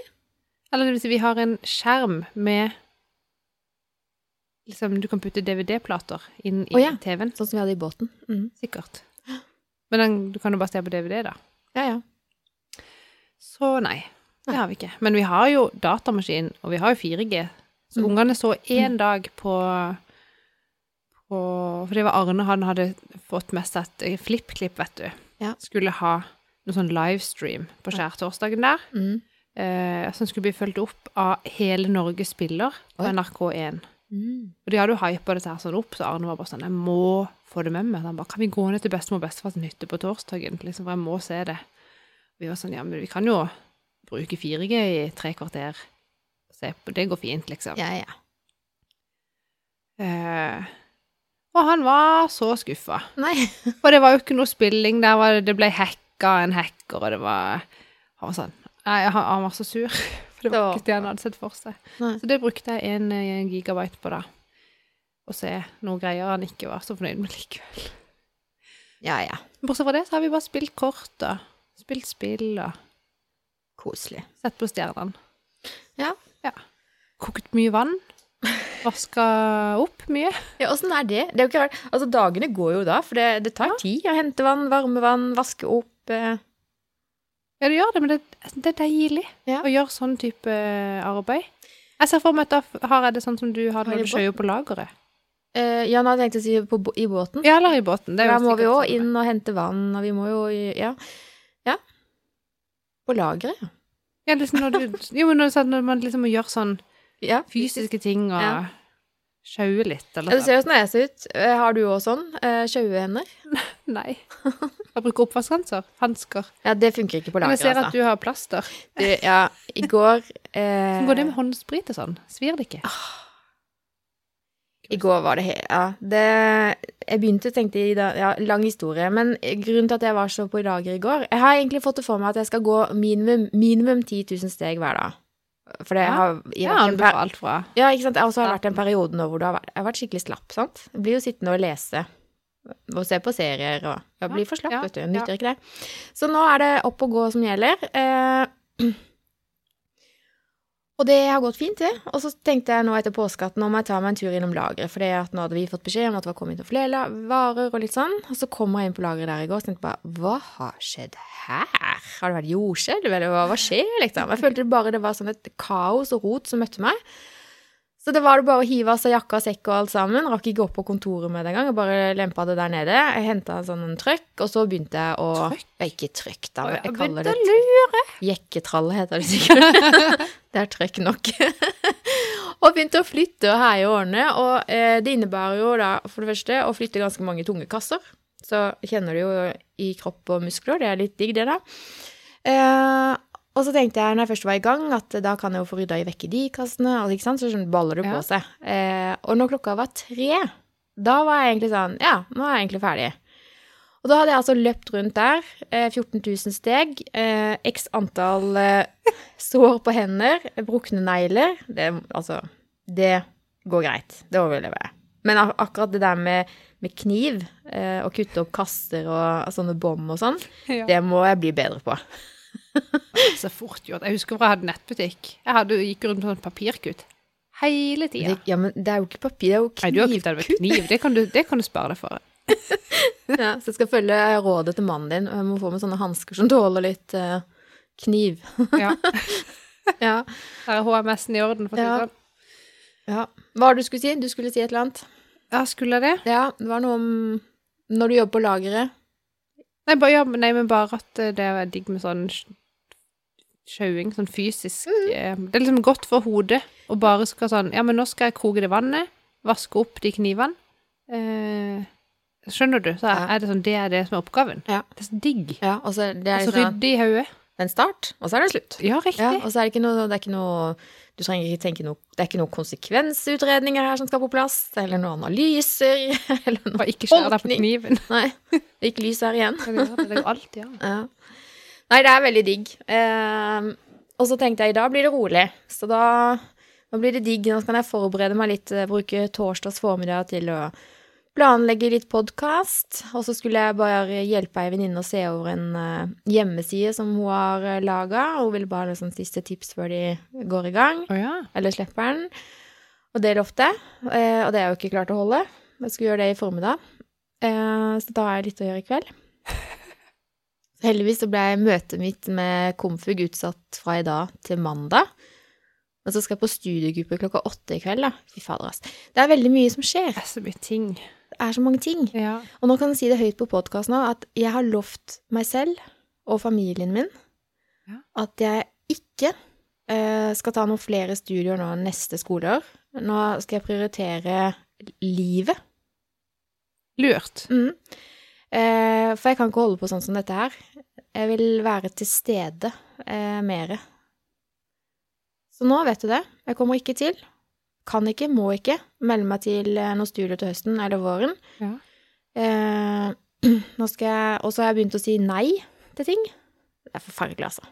Eller det vil si, vi har en skjerm med Liksom, du kan putte DVD-plater inn i oh, ja. TV-en. Sånn som vi hadde i båten. Mm. Sikkert. Men den, du kan jo bare se på DVD, da. Ja, ja. Så nei, det Nei. har vi ikke. Men vi har jo datamaskin, og vi har jo 4G. Så Mm. ungene så én dag på, på for det var Arne, han hadde fått med seg et FlippKlipp, vet du. Ja. Skulle ha noe sånn livestream på skjærtorsdagen der. Mm. Eh, som skulle bli fulgt opp av Hele Norge spiller på NRK1. Mm. Og de hadde jo hypa dette her sånn opp, så Arne var bare sånn Jeg må få det med meg. Han bare Kan vi gå ned til bestemor og bestefars hytte på torsdagen? Liksom, for jeg må se det. Vi var sånn Ja, men vi kan jo bruke 4G i tre kvarter. Se på Det går fint, liksom. Ja, ja. Eh, og han var så skuffa. For det var jo ikke noe spilling der. Var det, det ble hacka en hacker, og det var Han var sånn Nei, han, han var så sur. For det var ikke det han hadde sett for seg. Nei. Så det brukte jeg en, en gigabyte på, da. Å se noen greier han ikke var så fornøyd med likevel. Ja, ja. Bortsett fra det, så har vi bare spilt kort og spilt spill og Koselig. sett på stjernene. Ja. ja. Kokt mye vann. Vaska opp mye. Ja, åssen er det? Det er jo ikke rart. Altså, dagene går jo da, for det, det tar tid å hente vann, varme vann, vaske opp. Eh. Ja, det gjør det, men det, det er deilig Ja. å gjøre sånn type arbeid. Jeg ser for meg at da har jeg det sånn som du har når du skjøyer på lageret. Uh, ja, nå hadde jeg tenkt å si på, i båten. Ja, eller i båten. Det Da må vi jo sånn. inn og hente vann, og vi må jo Ja. ja. På lageret, ja. Ja, liksom når du, jo, men når, når man liksom må gjøre sånn ja. fysiske ting og Ja. sjaue litt, eller Du sånn. ser åssen jeg ser ut. Eh, Har du òg sånn? Sjaue hender? Nei. Jeg bruker oppvaskhansker. Hansker. Ja, det funker ikke på Men jeg ser at altså. du har plaster. Du, ja, i går eh, Hvordan går det med håndsprit og sånn? Svir det ikke? I går var det helt Ja, det Jeg begynte i dag Ja, lang historie, men grunnen til at jeg var så på lager i går Jeg har egentlig fått det for meg at jeg skal gå minimum, minimum 10 000 steg hver dag. For det Ja. har Jeg har anbefalt fra Ja, ikke sant. Jeg også har vært en periode nå hvor du har vært, jeg har vært skikkelig slapp, sant. Jeg blir jo sittende og lese og se på serier og Jeg blir for slapp, Ja, vet du. Jeg Nytter ikke det. Så nå er det opp og gå som gjelder. Eh, og det har gått fint, det. Og så tenkte jeg nå etter påske at nå må jeg ta meg en tur innom lageret, for nå hadde vi fått beskjed om at det var kommet inn flere varer og litt sånn. Og så kommer jeg inn på lageret der i går og tenkte bare hva har skjedd her? Har det vært jordskjelv, eller hva, skjer, liksom? Jeg følte bare det var sånn et kaos og rot som møtte meg. Så det var det bare å hive av seg jakka, sekk og alt sammen. Rakk ikke opp på kontoret med det engang. Bare lempa det der nede. Jeg henta en sånn trøkk, og så begynte jeg å Trøkk? Ja, ikke trøkk, da. Jeg kaller det lure. Jekketralle heter det sikkert. det er trøkk nok. og begynte å flytte og heie og ordne. Og eh, det innebærer jo da for det første å flytte ganske mange tunge kasser. Så kjenner du jo i kropp og muskler. Det er litt digg, det, da. Eh, og så tenkte jeg når jeg først var i gang, at da kan jeg jo få rydda i vekk i de kassene. Og? Så baller det Ja. på seg. Eh, og når klokka var tre, da var jeg egentlig sånn Ja, nå er jeg egentlig ferdig. Og da hadde jeg altså løpt rundt der, eh, 14 000 steg, eh, x antall eh, sår på hender, brukne negler. Det, altså, det går greit. Det overlever jeg. Men ak akkurat det der med, med kniv, eh, å kutte opp kasser og sånne bom og sånn, Ja. det må jeg bli bedre på. Så fort gjort. Jeg husker hvor jeg hadde nettbutikk. Jeg hadde, gikk rundt med sånn papirkutt. Hele tida. Ja, men det er jo ikke papir, det er jo Nei, du har kuttet det med kniv. Det kan, du, det kan du spare deg for. Ja, så jeg skal følge rådet til mannen din. Jeg må få med sånne hansker som tåler litt uh, kniv. Ja. ja. Der er HMS-en i orden, for å si det sånn. ja. Hva var det du skulle si? Du skulle si et eller annet? Ja, skulle jeg det? Ja, det var noe om når du jobber på lageret. Nei, bare, ja, nei, men bare at eh, det er digg med sånn sjauing, sånn fysisk. eh, Det er liksom godt for hodet å bare skal sånn Ja, men nå skal jeg koke det vannet, vaske opp de knivene. Eh, skjønner du? Så Ja. er det sånn Det er det som er oppgaven. Ja. Det er så digg. Ja, og så det er liksom rydde i hodet. en start, og så er det slutt. Ja, riktig. Ja, og så er det ikke noe, det er ikke noe Du trenger ikke tenke noe Det er ikke noen konsekvensutredninger her som skal på plass, eller noen analyser, eller noe Bare ikke skjær deg på kniven. Nei, det er ikke lys her igjen. Det det. Det går alt, ja. Ja. Nei, det er veldig digg. Eh, og så tenkte jeg i dag blir det rolig, så da, nå blir det digg. Nå kan jeg forberede meg litt, eh, bruke torsdags formiddag til å planlegge litt podkast. Og så skulle jeg bare hjelpe ei venninne å se over en eh, hjemmeside som hun har uh, laga. Hun ville bare ha liksom, siste tips før de går i gang, oh, ja. eller slipper den. Og det lovte jeg, eh, og det er jeg jo ikke klart å holde. Jeg skulle gjøre det i formiddag, eh, så da har jeg litt å gjøre i kveld. Heldigvis så ble møtet mitt med Komfug utsatt fra i dag til mandag. Og så skal jeg på studiegruppe klokka åtte i kveld, da. Fy fader, ass. Det er veldig mye som skjer. Det er så mye ting. Det er så mange ting. Ja. Og nå kan jeg si det høyt på podkasten nå, at jeg har lovt meg selv og familien min Ja. at jeg ikke uh, skal ta noen flere studier nå neste skoleår. Nå skal jeg prioritere livet. Lurt. Mm. Eh, for jeg kan ikke holde på sånn som dette her. Jeg vil være til stede eh, mere. Så nå vet du det. Jeg kommer ikke til. Kan ikke, må ikke melde meg til eh, noen studier til høsten eller våren. Ja. Eh, nå skal jeg Og så har jeg begynt å si nei til ting. Det er forferdelig, altså.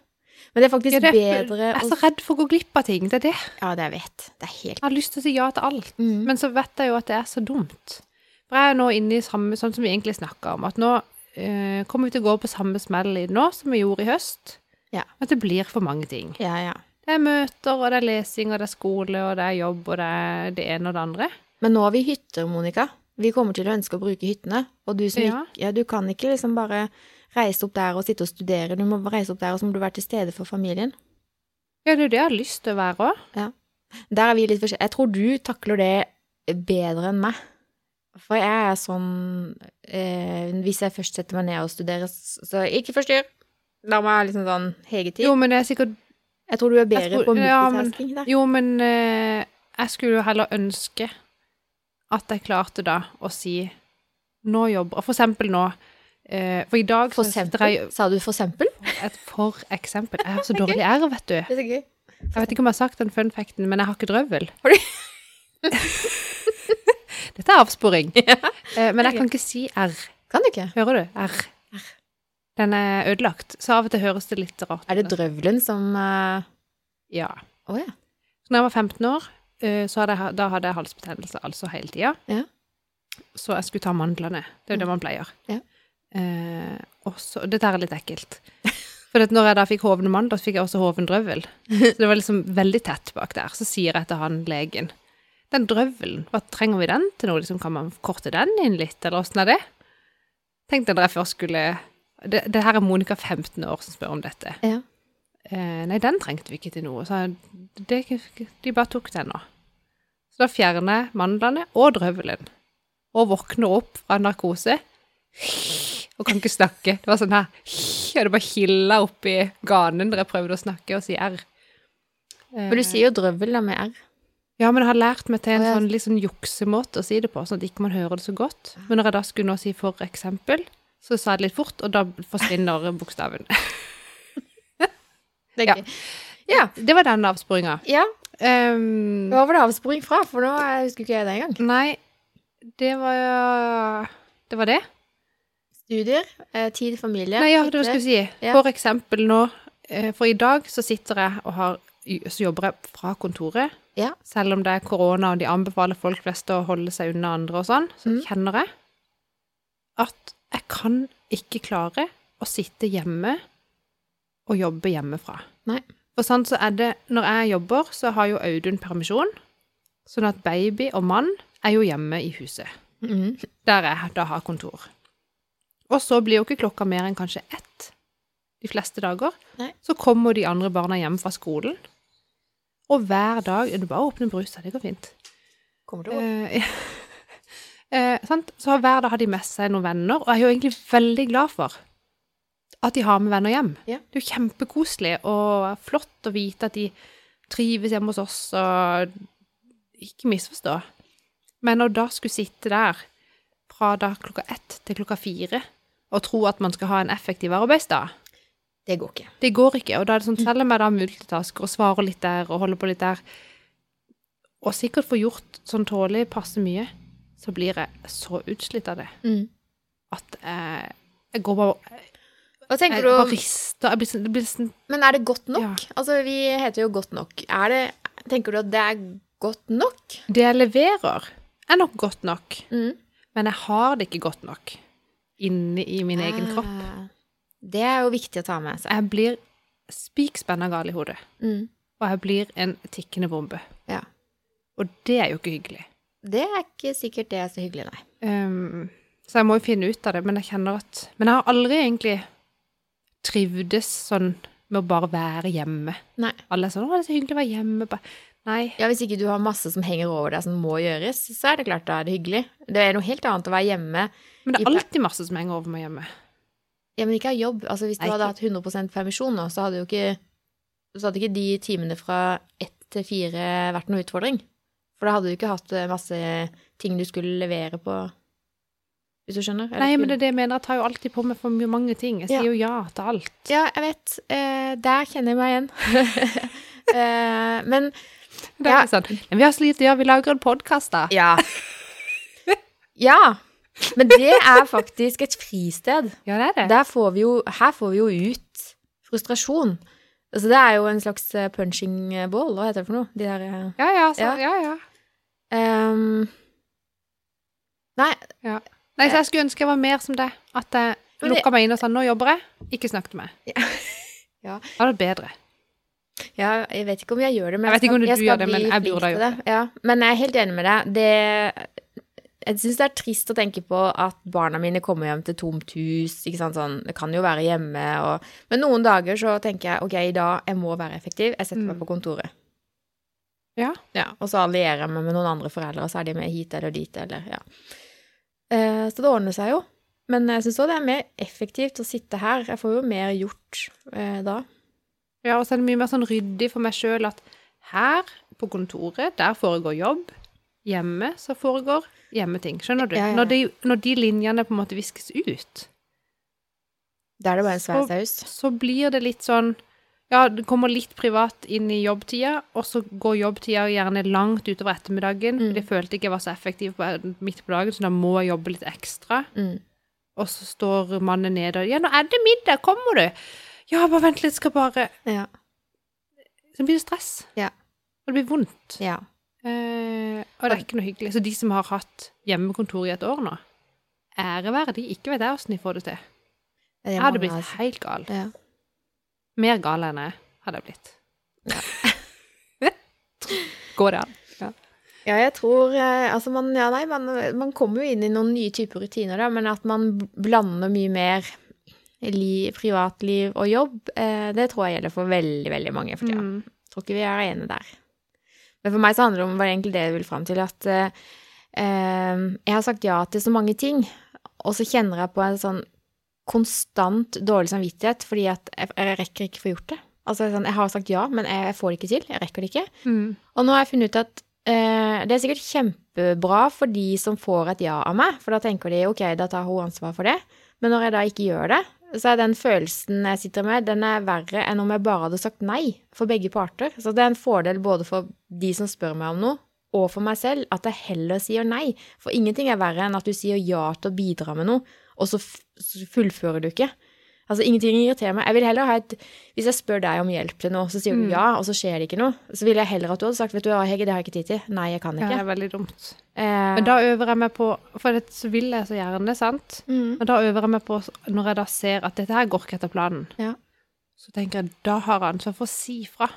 Men det er faktisk Ja, det er- bedre Jeg er så redd for å gå glipp av ting. Det er det. Ja, det jeg vet. Det er helt Jeg har lyst til å si ja til alt. mm. Men så vet jeg jo at det er så dumt. For jeg er nå inne i samme, sånn som vi egentlig snakka om, at nå eh, kommer vi til å gå på samme smell nå som vi gjorde i høst. Ja. At det blir for mange ting. Ja, ja. Det er møter, og det er lesing, og det er skole, og det er jobb, og det er det ene og det andre. Men nå har vi hytter, Monica. Vi kommer til å ønske å bruke hyttene. Og du Ja. ikke Ja, du kan ikke liksom bare reise opp der og sitte og studere. Du må reise opp der, og så må du være til stede for familien. Ja, det er jo det jeg har lyst til å være òg. Der er vi litt forskjellige. Jeg tror du takler det bedre enn meg. For jeg er sånn eh, Hvis jeg først setter meg ned og studerer, så ikke forstyrr. La meg liksom sånn hegetid. Jo, men det er sikkert Jeg tror du er bedre tror- på ja, multitasking der. Jo, men eh, jeg skulle jo heller ønske at jeg klarte da å si Nå jobber For eksempel nå. eh, for i dag For eksempel. jeg Sa du for eksempel? et For eksempel. Jeg har så dårlig ære, vet du. Det er så gøy. Jeg vet ikke om jeg har sagt den fun facten, men jeg har ikke drøvel. Har du- Dette er avsporing. Ja. Eh, men jeg kan ikke si R. Kan du ikke? Hører du? R. Den er ødelagt, så av og til høres det litt rart Er det drøvelen som uh... Ja. Å ja. Så når jeg var 15 år, eh, så hadde jeg, da hadde jeg halsbetennelse altså hele tida. Ja. Så jeg skulle ta mandlene. Det er jo det man pleier. Ja. Eh, og så, dette er litt ekkelt. For når jeg da fikk hovne mandler, så fikk jeg også hoven drøvel. Så det var liksom veldig tett bak der. Så sier jeg til han legen Den drøvelen, hva trenger vi den til noe? Liksom, kan man korte den inn litt, eller åssen er det? Tenkte jeg da jeg først skulle det, det her er Monica 15 år som spør om dette. Ja. Eh, nei, den trengte vi ikke til noe. Så det, de bare tok den nå. Så da fjerner mandlene og drøvelen. Og våkner opp fra narkose. Og kan ikke snakke. Det var sånn her Og det bare hilla oppi ganen da jeg prøvde å snakke og si R. Eh, For du sier jo drøvel da med R. Ja, men jeg har lært meg til en sånn litt sånn juksemåte å si det på, sånn at ikke man hører det så godt. Men når jeg da skulle nå si for eksempel, så sa jeg det litt fort, og da forsvinner bokstaven. Det er Ja. gøy. Ja. Det var den avsporinga. ja. Um, Hva var det avsporing fra? For nå husker ikke jeg det engang. Nei, det var jo Det var det? Studier, eh, tid, familie Nei, ja, det var det jeg skulle si. Ja. For eksempel nå eh, For i dag så sitter jeg og har Så jobber jeg fra kontoret. Ja. Selv om det er korona og de anbefaler folk flest å holde seg unna andre og sånn, så mm. kjenner jeg at jeg kan ikke klare å sitte hjemme og jobbe hjemmefra. Nei. For sånn så er det Når jeg jobber, så har jo Audun permisjon. Sånn at baby og mann er jo hjemme i huset. Mm. Der jeg da har kontor. Og så blir jo ikke klokka mer enn kanskje ett de fleste dager. Nei. Så kommer de andre barna hjem fra skolen. Og hver dag Du bare åpner brusa, det går fint. Kommer til å. Eh, eh, sant? Så hver dag har de med seg noen venner, og jeg er jo egentlig veldig glad for at de har med venner hjem. Ja. Det er jo kjempekoselig og flott å vite at de trives hjemme hos oss, og ikke misforstå. Men å da skulle sitte der fra da klokka ett til klokka fire og tro at man skal ha en effektiv arbeidsdag, Det går ikke. det går ikke. Og da er det sånn, selv om jeg da multitasker og svarer litt der og holder på litt der, og sikkert får gjort sånn tålelig passe mye, så blir jeg så utslitt av det Mm. at jeg, jeg går bare Hva tenker Jeg du om rister. Jeg blir, sånn- det blir sånn Men er det godt nok? Ja. Altså, vi heter jo Godt nok. Det Tenker du at det er godt nok? Det jeg leverer, er nok godt nok, Mm. men jeg har det ikke godt nok inni i min egen kropp. Det er jo viktig å ta med seg. Jeg blir spikspenna gal i hodet, Mm. og jeg blir en tikkende bombe. Ja. Og det er jo ikke hyggelig. Det er ikke sikkert det er så hyggelig, nei. Um, så jeg må jo finne ut av det, men jeg kjenner at Men jeg har aldri egentlig trivdes sånn med å bare være hjemme. Nei. Alle er sånn 'Å, det er så hyggelig å være hjemme'. Nei. Ja, Hvis ikke du har masse som henger over deg som må gjøres, så er det klart da er det hyggelig. Det er noe helt annet å være hjemme Men det er alltid masse som henger over meg hjemme. Ja, men ikke av jobb. Altså, hvis du Nei, hadde hatt 100 permisjon nå, så hadde jo ikke Så hadde ikke de timene fra ett til fire vært noe utfordring. For da hadde du ikke hatt eh, masse ting du skulle levere på Hvis du skjønner? Eller Nei, men det er det jeg mener. Jeg tar jo alltid på meg for mange ting. Jeg sier Ja. jo ja til alt. Ja, jeg vet. Eh, der kjenner jeg meg igjen. eh, men Det Ja. sånn, men vi har så lite å gjøre, vi lager en podkast, da. Ja. Ja. Men det er faktisk et fristed. Ja, det er det. Der får vi jo, her får vi jo ut frustrasjon. Altså, det er jo en slags eh, punching ball, hva heter det for noe? De der eh, Ja, ja, så, Ja. ja. ja. Um, Nei, Nei, så jeg skulle ønske jeg var mer som det. At jeg lukka meg inn og sa 'nå jobber jeg', ikke snakk til meg. Ja. Da er det bedre. ja, jeg vet ikke om jeg gjør det, men Jeg vet ikke om skal- jeg skal gjør det, men jeg burde ha det. det. Ja, men jeg er helt enig med deg. Det, jeg syns det er trist å tenke på at barna mine kommer hjem til tomt hus. Ikke sant? Sånn, det kan jo være hjemme og Men noen dager så tenker jeg ok, i dag jeg må være effektiv. Jeg setter meg Mm. på kontoret. Ja. Ja, og så allierer jeg meg med noen andre foreldre, og så er de med hit eller dit, eller ja. Eh, så det ordner seg jo. Men jeg syns òg det er mer effektivt å sitte her. Jeg får jo mer gjort eh, da. Ja, og så er det mye mer sånn ryddig for meg sjøl at her på kontoret, der foregår jobb. Hjemme så foregår hjemmeting. Skjønner du? Ja, ja. Når, de, når de linjene på en måte viskes ut, Da er det bare en svær saus. så blir det litt sånn Ja, det kommer litt privat inn i jobbtida, og så går jobbtida gjerne langt utover ettermiddagen. Mm. Jeg følte ikke jeg var så effektiv på, midt på dagen, så da må jeg jobbe litt ekstra. Mm. Og så står mannen nede og Ja, nå er det middag, kommer du? Ja, bare vent litt, skal bare Ja. Så blir det stress. Ja. Og det blir vondt. ja. Eh, og det er ikke noe hyggelig. Så de som har hatt hjemmekontor i et år nå, ære være de. Ikke vet jeg åssen de får det til. Det Jeg hadde blitt altså. helt gal. Ja. Mer gal enn jeg hadde jeg blitt. Går det an? Ja, jeg tror eh, Altså, man Ja, nei, man, man kommer jo inn i noen nye typer rutiner, da, men at man blander mye mer li, privatliv og jobb, eh, det tror jeg gjelder for veldig, veldig mange for tida. Mm. Tror ikke vi er ene der. Men for meg så handler det om var egentlig det jeg vil fram til, at eh, eh, jeg har sagt ja til så mange ting, og så kjenner jeg på en sånn konstant dårlig samvittighet fordi at jeg, jeg rekker ikke å få gjort det. Altså sånn, jeg har sagt ja, men jeg, jeg får det ikke til. Jeg rekker det ikke. Mm. Og nå har jeg funnet ut at eh, det er sikkert kjempebra for de som får et ja av meg, for da tenker de ok, da tar hun ansvar for det. Men når jeg da ikke gjør det, så er den følelsen jeg sitter med, den er verre enn om jeg bare hadde sagt nei for begge parter. Så det er en fordel både for de som spør meg om noe, og for meg selv, at jeg heller sier nei. For ingenting er verre enn at du sier ja til å bidra med noe, og så fullfører du ikke. Altså, ingenting irriterer meg. Jeg vil heller ha et Hvis jeg spør deg om hjelp til noe, så sier du Mm. ja, og så skjer det ikke noe, så ville jeg heller at du hadde sagt vet du hva, Hege, det har jeg ikke tid til. Nei, jeg kan Ja, ikke. det er veldig dumt. Eh, Men da øver jeg meg på For det, så vil jeg så gjerne, sant? mm, Men da øver jeg meg på, når jeg da ser at dette her går ikke etter planen, Ja. så tenker jeg da har jeg ansvar for å si fra.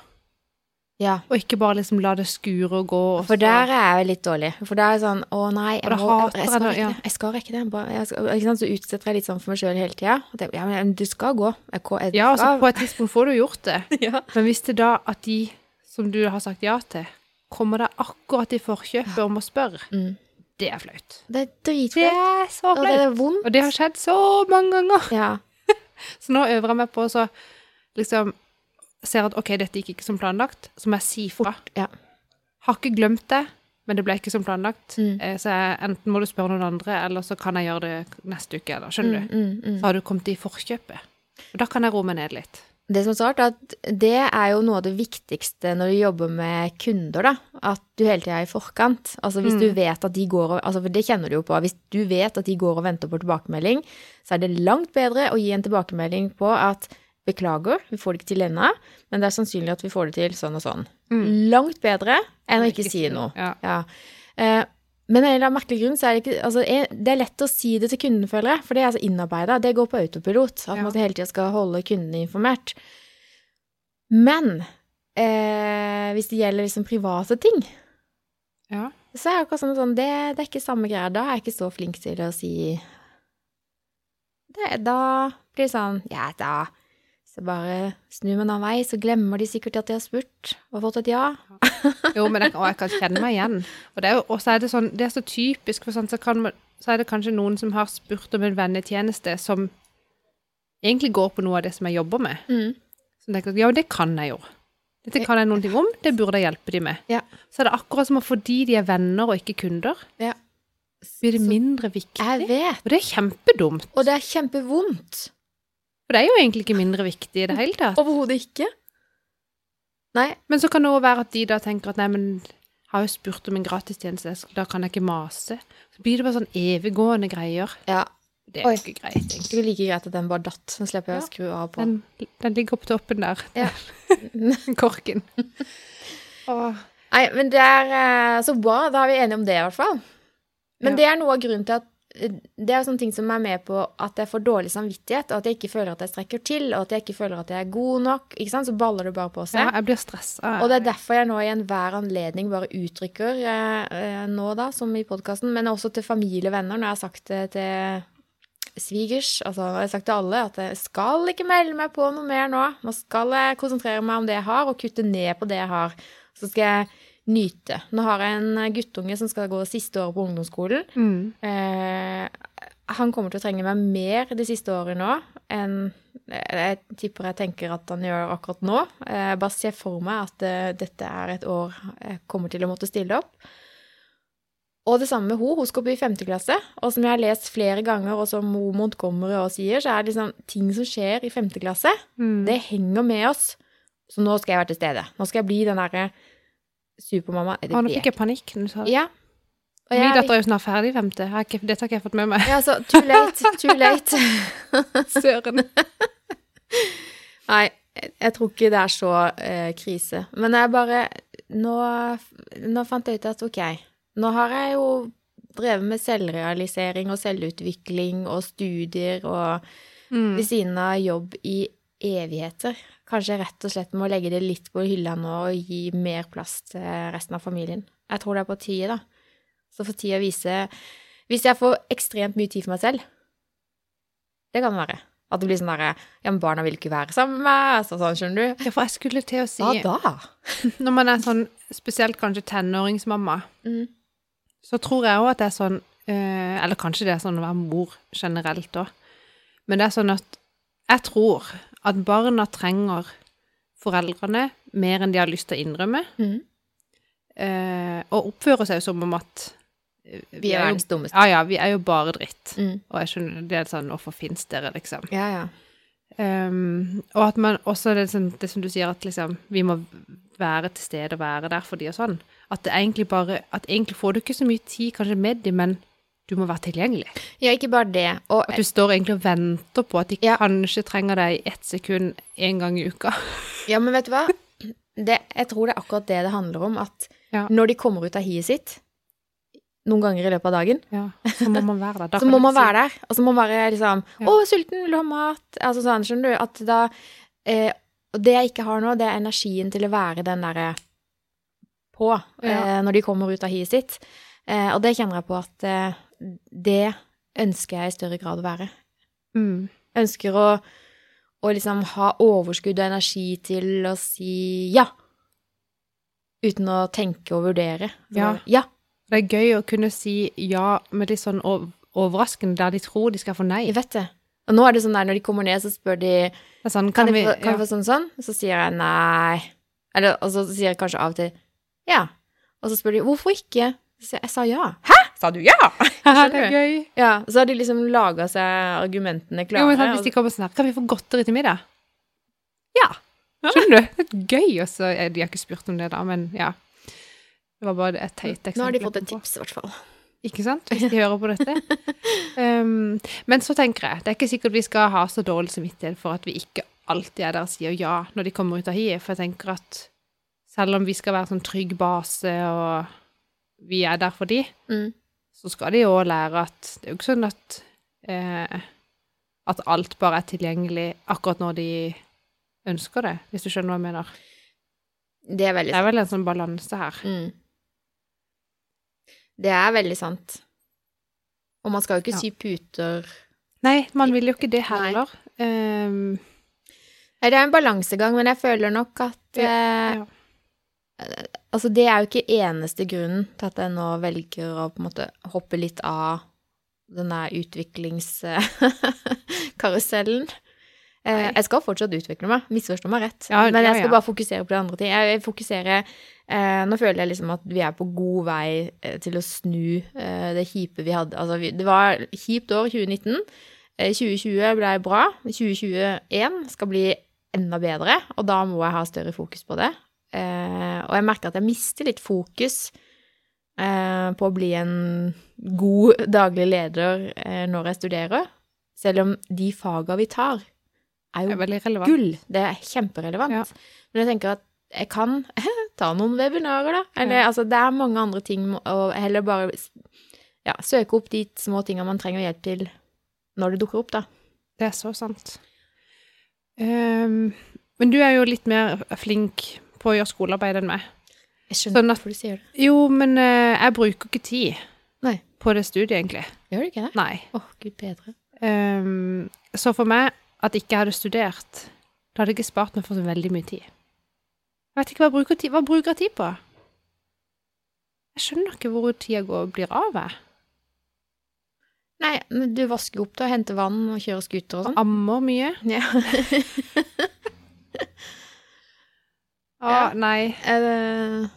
Ja. Og ikke bare liksom la det skure og gå. Og For så- der er jeg litt dårlig. For da er jeg sånn Å nei, jeg, må, jeg, skal rekke det. Jeg skal rekke det. Jeg skal, ikke sant? Så utsetter jeg litt sånn for meg sjøl hele tida. Ja, men du skal gå. Jeg, jeg, Ja, altså skal- på et tidspunkt får du gjort det. ja. Men hvis det da at de som du har sagt ja til, kommer deg akkurat i forkjøpet om å spørre, Mm. det er flaut. Det er Det er så Og det er vondt. Og det har skjedd så mange ganger. Ja. Så nå øver jeg meg på å så liksom Ser at OK, dette gikk ikke som planlagt, så må jeg si fra. Ja. Har ikke glemt det, men det ble ikke som planlagt. Mm. Eh, Så jeg, enten må du spørre noen andre, eller så kan jeg gjøre det neste uke, eller skjønner Mm, du. mm, mm. Så har du kommet i forkjøpet. Og da kan jeg roe meg ned litt. Det som er så rart, er at det er jo noe av det viktigste når du jobber med kunder, da. At du hele tida er i forkant. Altså hvis Mm. du vet at de går og altså For det kjenner du jo på. Hvis du vet at de går og venter på tilbakemelding, så er det langt bedre å gi en tilbakemelding på at beklager, vi får det ikke til ennå, men det er sannsynlig at vi får det til sånn og sånn. Mm. Langt bedre enn å ikke si noe. Ja. Ja. Eh, men av en eller annen merkelig grunn så er det ikke altså, Det er lett å si det til kunden, føler jeg, for det er altså innarbeida. Det går på autopilot. At man hele tida skal holde kundene informert. Men eh, hvis det gjelder liksom private ting, ja. så er det akkurat sånn, sånn det, det er ikke samme greia. Da er jeg ikke så flink til å si det, Da blir det sånn Ja, da så bare snur man av vei, så glemmer de sikkert at de har spurt og fått et ja. Jo, men jeg, og jeg kan kjenne meg igjen. Og det er jo, og så er det sånn, det er så typisk, for sånn, så, kan man, så er det kanskje noen som har spurt om en vennetjeneste som egentlig går på noe av det som jeg jobber med. Mm. Så tenker jeg ja, det kan jeg jo. Dette kan jeg noen ting om, det burde jeg hjelpe de med. Ja. Så er det akkurat som at fordi de er venner og ikke kunder, Ja. blir det mindre viktig. Jeg vet. Og det er kjempedumt. Og det er kjempevondt. For det er jo egentlig ikke mindre viktig i det hele tatt. Overhodet ikke. Nei. Men så kan det også være at de da tenker at nei, men jeg har jo spurt om en gratistjeneste, da kan jeg ikke mase. Så blir det bare sånn eviggående greier. Ja. Det er jo ikke greit, Det egentlig. er like greit at den bare datt. Så slipper jeg Ja. å skru av på. Den, den ligger opp toppen der. Ja. Korken. Åh. Nei, men det er eh, så bra. Da er vi enige om det, i hvert fall. Men Ja. det er noe av grunnen til at det er sånne ting som er med på at jeg får dårlig samvittighet, og at jeg ikke føler at jeg strekker til, og at jeg ikke føler at jeg er god nok. Så baller det bare på seg. Ja, jeg blir stressa. Og det er derfor jeg nå i enhver anledning bare uttrykker, eh, eh, nå da, som i podkasten, men også til familievenner, når jeg har sagt det til svigers, altså jeg har sagt til alle, at jeg skal ikke melde meg på noe mer nå. Nå skal jeg konsentrere meg om det jeg har, og kutte ned på det jeg har. Så skal jeg nyte. Nå har jeg en guttunge som skal gå siste året på ungdomsskolen. mm. Eh, han kommer til å trenge meg mer de siste årene nå enn jeg tipper jeg tenker at han gjør akkurat nå. Eh, Jeg bare ser for meg at eh, dette er et år jeg kommer til å måtte stille opp. Og det samme med hun. Hun skal opp i femte klasse. Og som jeg har lest flere ganger, og som Mo Montgomery også sier, så er det liksom ting som skjer i femte klasse, Mm. det henger med oss. Så nå skal jeg være til stede. Nå skal jeg bli den derre supermamma. Det Å, nå fikk jeg panikk. Ja. Min jeg- datter er jo snart ferdig femte. Dette har ikke jeg fått med meg. Ja, så too late, too late. Søren. Nei, jeg tror ikke det er så eh, krise. Men jeg bare nå, nå fant jeg ut at ok, nå har jeg jo drevet med selvrealisering og selvutvikling og studier og Mm. ved siden av jobb i evigheter. Kanskje rett og slett må legge det litt på hylla nå og gi mer plass til resten av familien. Jeg tror det er på tide, da. Så får tida vise Hvis jeg får ekstremt mye tid for meg selv, det kan det være. At det blir sånn derre Ja, men barna vil ikke være sammen med altså sånn, skjønner du. Ja, for jeg skulle til å si Hva da? Når man er sånn, spesielt kanskje tenåringsmamma, Mm. så tror jeg òg at det er sånn eh, Eller kanskje det er sånn å være mor generelt òg. Men det er sånn at jeg tror at barna trenger foreldrene mer enn de har lyst til å innrømme, Mm. eh, og oppfører seg som om at vi, Vi er jo, verdens dummeste. Ja, ja, vi er jo bare dritt. Mm. Og jeg skjønner, det er sånn Hvorfor fins dere, liksom? Ja, ja. Um, og at man også det, sånn, det som du sier, at liksom vi må være til stede og være der for de og sånn. At det egentlig bare At egentlig får du ikke så mye tid kanskje med de, men du må være tilgjengelig. Ja, ikke bare det. Og At du står egentlig og venter på at de Ja. kanskje trenger deg i ett sekund en gang i uka. Ja, men vet du hva? Det, jeg tror det er akkurat det det handler om. At Ja. når de kommer ut av hiet sitt, noen ganger i løpet av dagen, Ja, så må man være der. Da så må man si- være der. Og så må man være liksom Ja. 'Å, sulten, vil du ha mat?' Altså sånn, skjønner du. At da eh, Og det jeg ikke har nå, det er energien til å være den derre på Ja. eh, når de kommer ut av hiet sitt. Eh, og det kjenner jeg på at eh, det ønsker jeg i større grad å være. Mm. ønsker å, å liksom ha overskudd og energi til å si ja. Uten å tenke og vurdere. Så, Ja. ja. Det er gøy å kunne si ja med litt sånn overraskende, der de tror de skal få nei. Jeg vet det. Og nå er det sånn der når de kommer ned, så spør de sånn, kan, kan, vi kan ja. vi få sånn sånn. Så sier jeg nei. Eller, og så sier jeg kanskje av og til ja. Og så spør de hvorfor ikke. Så sier jeg jeg sa ja. Hæ? Sa du ja? Haha, det er gøy. Ja, Så har de liksom laga seg argumentene klare. Jo, men sant, hvis de kommer sånn her, kan vi få godteri til middag? Ja. Skjønner du? Det er gøy, og så De har ikke spurt om det, da, men ja. Det var bare et teit eksempel. Nå har de fått et tips, i hvert fall. Ikke sant? Hvis de hører på dette. Um, men så tenker jeg, det er ikke sikkert vi skal ha så dårlig samvittighet for at vi ikke alltid er der og sier ja når de kommer ut av hiet, for jeg tenker at selv om vi skal være sånn trygg base, og vi er der for de, Mm. Så skal de jo lære at det er jo ikke sånn at eh, at alt bare er tilgjengelig akkurat når de ønsker det, hvis du skjønner hva jeg mener. Det er veldig sant. Det er vel en sånn balanse her. Mm. Det er veldig sant. Og man skal jo ikke Ja. sy puter Nei, man vil jo ikke det Nei. heller. Um, Nei, det er en balansegang, men jeg føler nok at Ja, eh, ja. Altså, det er jo ikke eneste grunnen til at jeg nå velger å på en måte hoppe litt av den der utviklingskarusellen. Eh, Nei. jeg skal fortsatt utvikle meg, misforstå meg rett. Ja, men jeg skal ja. bare fokusere på de andre ting. Jeg fokuserer eh, Nå føler jeg liksom at vi er på god vei eh, til å snu eh, det kjipe vi hadde. Altså, vi, det var kjipt år 2019. Eh, 2020 ble bra. 2021 skal bli enda bedre, og da må jeg ha større fokus på det. Eh, og jeg merker at jeg mister litt fokus eh, på å bli en god daglig leder eh, når jeg studerer. Selv om de faga vi tar, er Det jo er gull. Det er kjemperelevant. Ja. Men jeg tenker at jeg kan ta noen webinarer, da. Eller Ja. altså, det er mange andre ting, og heller bare ja, søke opp de små tinga man trenger hjelp til når det dukker opp, da. Det er så sant. Um, men du er jo litt mer flink på å gjøre skolearbeid enn meg. Jeg skjønner Sånn at- hvorfor du sier det. Jo, men uh, jeg bruker ikke tid Nei. på det studiet, egentlig. Gjør du ikke det? Nei. Åh, gud bedre. Um, så for meg, at ikke jeg hadde studert, da hadde jeg ikke spart meg for så veldig mye tid. Jeg vet ikke hva jeg bruker tid, hva bruker jeg tid på? Jeg skjønner ikke hvor tida går og blir av, jeg. Nei, men du vasker opp, da, henter vann og kjører scooter og sånn. Ammer mye. Ja. Ah, Ja. nei. Det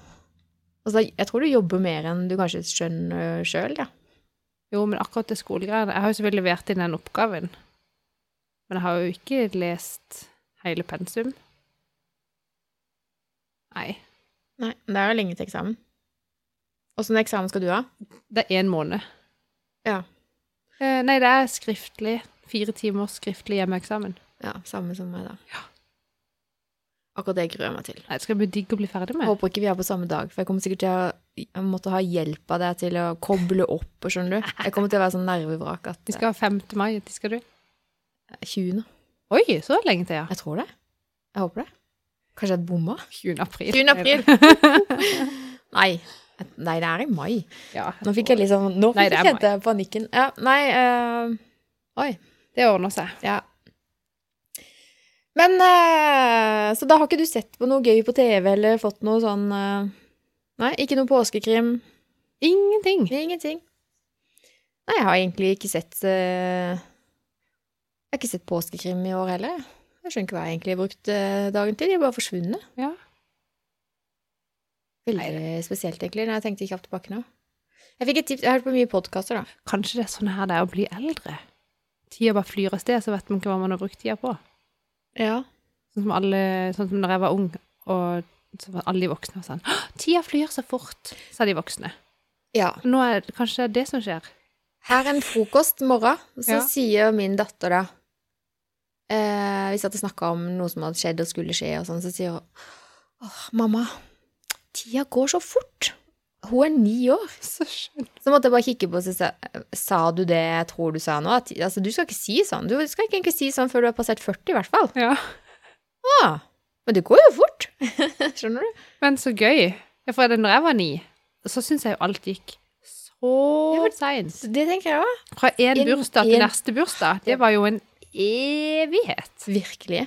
Altså, jeg tror du jobber mer enn du kanskje skjønner sjøl, ja. Jo, men akkurat det skolegreiene Jeg har jo selvfølgelig levert inn den oppgaven. Men jeg har jo ikke lest hele pensum. Nei. Nei, det er jo lenge til eksamen. Åssen eksamen skal du ha? Det er én måned. Ja. Eh, nei, det er skriftlig. Fire timers skriftlig hjemmeeksamen. Ja, samme som meg, da. Ja. Akkurat det gruer jeg meg til. Det skal bli digg å bli ferdig Jeg med. håper ikke vi er på samme dag, for jeg kommer sikkert til å måtte ha hjelp av deg til å koble opp, skjønner du. Jeg kommer til å være sånn nervevrak at Vi skal ha 5. mai. Når skal du? eh, 20. Oi, så lenge til, ja. Jeg tror det. Jeg håper det. Kanskje jeg bomma? 20. april. 20. april. Nei. Nei, det er i mai. ja. Nå fikk jeg liksom Nå fikk jeg panikken. Ja, nei uh, Oi. Det ordner seg. Ja. Men eh, Så da har ikke du sett på noe gøy på TV eller fått noe sånn eh, Nei, ikke noe påskekrim? Ingenting. Ingenting. Nei, jeg har egentlig ikke sett eh, Jeg har ikke sett påskekrim i år heller. Jeg skjønner ikke hva jeg egentlig har brukt dagen til. De er bare forsvunnet. Ja. Veldig spesielt, egentlig, når jeg tenkte kjapt tilbake nå. Jeg fikk et tips, jeg har hørt på mye podkaster, da. Kanskje det er sånn her det er å bli eldre. Tida bare flyr av sted, så vet man ikke hva man har brukt tida på. Ja. Sånn som alle, sånn som når jeg var ung, og så var alle de voksne var sånn Tida flyr så fort, sa de voksne. ja. Nå er det kanskje det som skjer. Her en frokost morgen, så Ja. sier min datter da eh, Vi satt og snakka om noe som hadde skjedd og skulle skje, og sånn, så sier hun Åh, mamma, tida går så fort. Hun er ni år. Så skjønt. Så måtte jeg bare kikke på og si Sa du det jeg tror du sa nå? At, altså, du skal ikke si sånn. Du skal ikke egentlig si sånn før du har passert 40, i hvert fall. Ja. Ah, men det går jo fort. Skjønner du? Men så gøy. Ja, for det, når jeg var ni, så syns jeg jo alt gikk så Ja, seint. Det tenker jeg òg. Fra én En- bursdag til en- neste bursdag. Det var jo en evighet. Virkelig.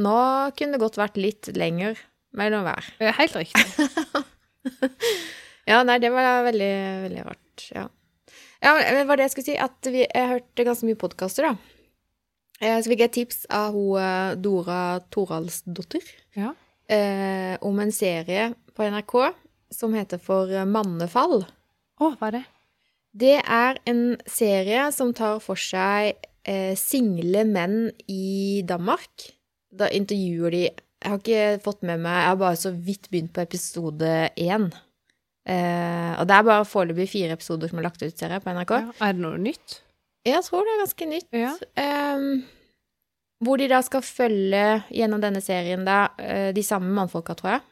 Nå kunne det godt vært litt lenger mellom hver. Er Helt riktig. Ja, nei, det var veldig, veldig rart. Ja. ja det var det jeg skulle si, at vi, jeg hørte ganske mye podkaster, da. Eh, Så fikk jeg tips av hun eh, Dora Toralsdottir Ja. eh, om en serie på NRK som heter For mannefall. Å, hva er det? Det er en serie som tar for seg eh, single menn i Danmark. Da intervjuer de Jeg har ikke fått med meg Jeg har bare så vidt begynt på episode én. Eh, og det er bare foreløpig fire episoder som er lagt ut, ser jeg, på NRK. Ja. Er det noe nytt? Jeg tror det er ganske nytt. Ja. Um, hvor de da skal følge gjennom denne serien da, uh, de samme mannfolka, tror jeg.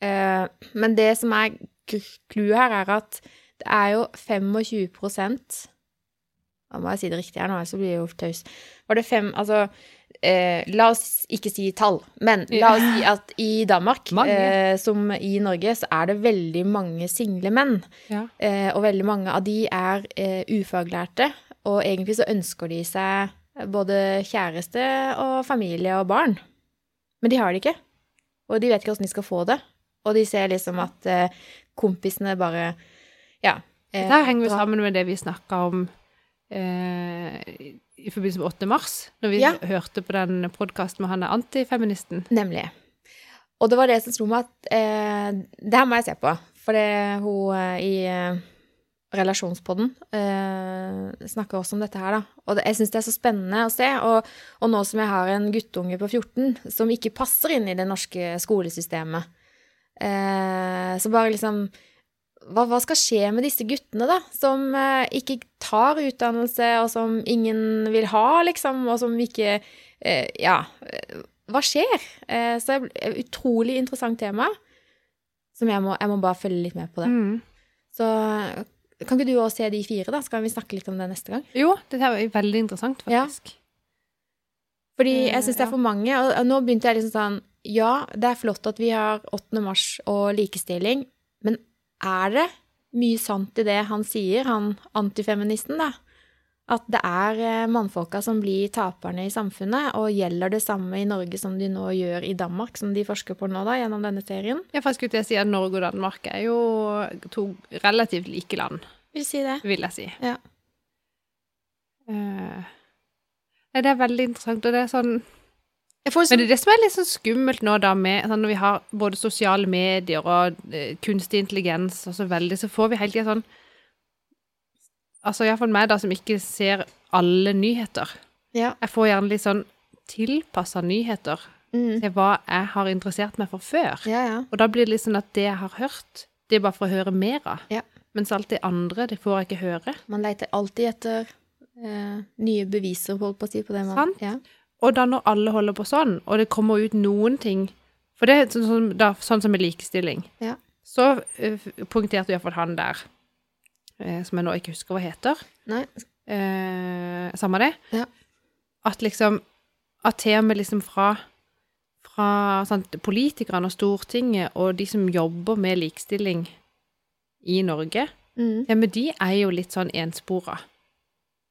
Uh, men det som er clouet her, er at det er jo 25 Da må jeg si det riktig her nå, så blir jeg jo taus. Var det fem Altså, eh, la oss ikke si tall, men la oss si at i Danmark, eh, som i Norge, så er det veldig mange single menn. Ja. Eh, og veldig mange av de er eh, ufaglærte, og egentlig så ønsker de seg både kjæreste og familie og barn. Men de har det ikke, og de vet ikke hvordan de skal få det. Og de ser liksom at eh, kompisene bare Ja. eh, Dette henger jo sammen med det vi snakka om eh, i forbindelse med 8. mars, når vi Ja. hørte på den podkasten med han er antifeministen. Nemlig. Og det var det som slo meg at eh, Det her må jeg se på. For det hun eh, i eh, relasjonspodden eh, snakker også om dette her, da. Og det, jeg syns det er så spennende å se. Og, og nå som jeg har en guttunge på 14 som ikke passer inn i det norske skolesystemet, eh, så bare liksom hva, hva skal skje med disse guttene, da? Som eh, ikke tar utdannelse, og som ingen vil ha, liksom, og som ikke eh, Ja, eh, hva skjer? Eh, så det er et utrolig interessant tema, som jeg må, jeg må bare følge litt med på det. Mm. Så kan ikke du også se de fire, da? Skal vi snakke litt om det neste gang? Jo, dette er veldig interessant, Ja. faktisk. Fordi Eh, jeg syns det er for mange, og nå begynte jeg liksom sånn Ja, det er flott at vi har 8. mars og likestilling, men er det mye sant i det han sier, han antifeministen, da? At det er eh, mannfolka som blir taperne i samfunnet, og gjelder det samme i Norge som de nå gjør i Danmark, som de forsker på nå, da, gjennom denne serien? Ja, for jeg skulle til å si at Norge og Danmark er jo to relativt like land, Vil si det. vil jeg si. Ja. Uh, det er veldig interessant, og det er sånn Men det er det som er litt sånn skummelt nå, da, med sånn, når vi har både sosiale medier og uh, kunstig intelligens og så veldig, så får vi hele tida sånn Altså iallfall meg, da, som ikke ser alle nyheter. Ja. Jeg får gjerne litt sånn tilpassa nyheter Mm. til hva jeg har interessert meg for før. Ja, ja. Og da blir det litt sånn at det jeg har hørt, det er bare for å høre mer av. Ja. Mens alt det andre, det får jeg ikke høre. Man leter alltid etter uh, nye beviser, holdt på å si, på det man Sant. Ja. Og da når alle holder på sånn, og det kommer ut noen ting For det er sånn, sånn, da, sånn som med likestilling. Ja. Så uh, punkterte iallfall han der, uh, som jeg nå ikke husker hva heter, Nei. Uh, samme det, Ja. at liksom At til og med liksom fra fra sant, politikerne og Stortinget og de som jobber med likestilling i Norge, Mm. ja, men de er jo litt sånn enspora.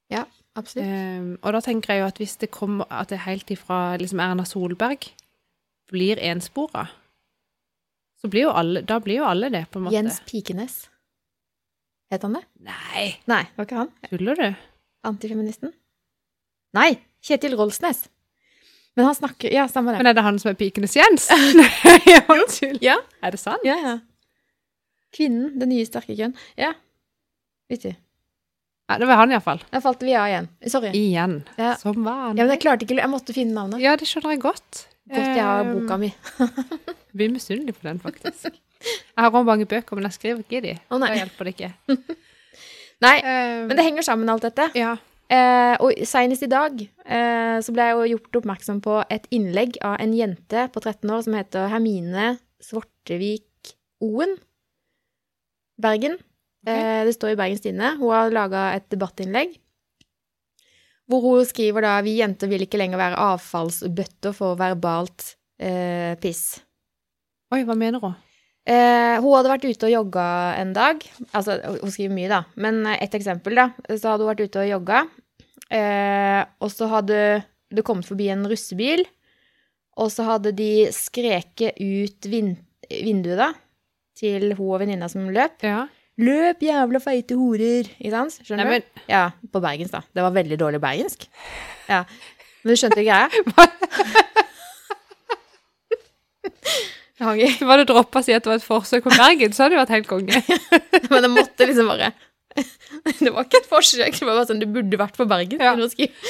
Absolutt. Um, og da tenker jeg jo at hvis det kommer at det helt ifra liksom Erna Solberg blir enspora, så blir jo alle Da blir jo alle det, på en måte. Jens Pikenes. Het han det? Nei, Nei, det var ikke han. tuller du? Antifeministen? Nei, Kjetil Rolsnes. Men han snakker Ja, samme det. Men er det han som er pikenes Jens? Nei, unnskyld. Ja. Er det sant? Ja, ja. Kvinnen, det nye sterke kjønn. Ja. Vet du. Ja, det var han iallfall. Der falt vi av igjen. Sorry. Igjen. Ja. Som vanlig. Ja, men jeg klarte ikke Jeg måtte finne navnet. Ja, det skjønner jeg godt. Godt jeg har Um, boka mi. Jeg blir misunnelig på den, faktisk. Jeg har også mange bøker, men jeg skriver ikke i de. Å, nei. Da hjelper det ikke. Nei, Um, men det henger sammen, alt dette. Ja. Eh, og senest i dag eh, så ble jeg jo gjort oppmerksom på et innlegg av en jente på 13 år som heter Hermine Svartevik Oen. Bergen. Eh, det står i Bergens Tidende. Hun har laga et debattinnlegg hvor hun skriver da vi jenter vil ikke lenger være avfallsbøtter for verbalt eh, piss. Oi, hva mener hun? Eh, hun hadde vært ute og jogga en dag. Altså, hun skriver mye, da. Men eh, et eksempel, da. Så hadde hun vært ute og jogga, eh, og så hadde det kommet forbi en russebil, og så hadde de skreket ut vind vinduet, da, til hun og venninna som løp. Ja. Løp, jævla feite horer! Ikke sant? Skjønner Nei, du? Ja, på bergensk, da. Det var veldig dårlig bergensk. Ja. Men du skjønte greia? Jeg hang i. Så var det droppa å si at det var et forsøk på Bergen, så hadde det vært helt konge. Men det måtte liksom bare Det var ikke et forsøk, det var bare sånn det burde vært på Bergen. Ja.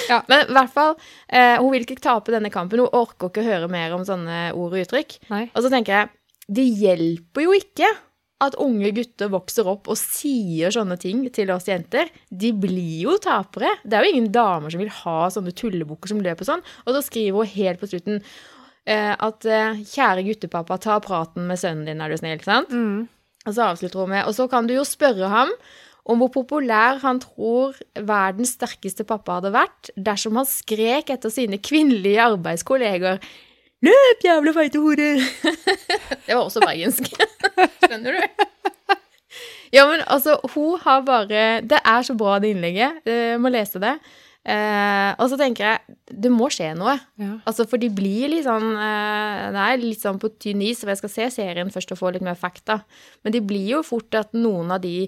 Ja. Men i hvert fall, eh, hun vil ikke tape denne kampen. Hun orker ikke høre mer om sånne ord og uttrykk. Nei. Og så tenker jeg, det hjelper jo ikke at unge gutter vokser opp og sier sånne ting til oss jenter. De blir jo tapere. Det er jo ingen damer som vil ha sånne tullebukker som løper sånn. Og så skriver hun helt på slutten eh, at eh, kjære guttepappa, ta praten med sønnen din, er du snill. sant? Mm. Og så avslutter hun med Og så kan du jo spørre ham om hvor populær han tror verdens sterkeste pappa hadde vært dersom han skrek etter sine kvinnelige arbeidskolleger Løp, jævla feite hore! det var også bergensk. Skjønner du? Ja, men altså, hun har bare Det er så bra, det innlegget. Jeg må lese det. Eh, og så tenker jeg, det må skje noe. Ja. Altså, for de blir litt sånn eh, Det er litt sånn på tynn is, for jeg skal se serien først og få litt mer fakta. Men de blir jo fort at noen av de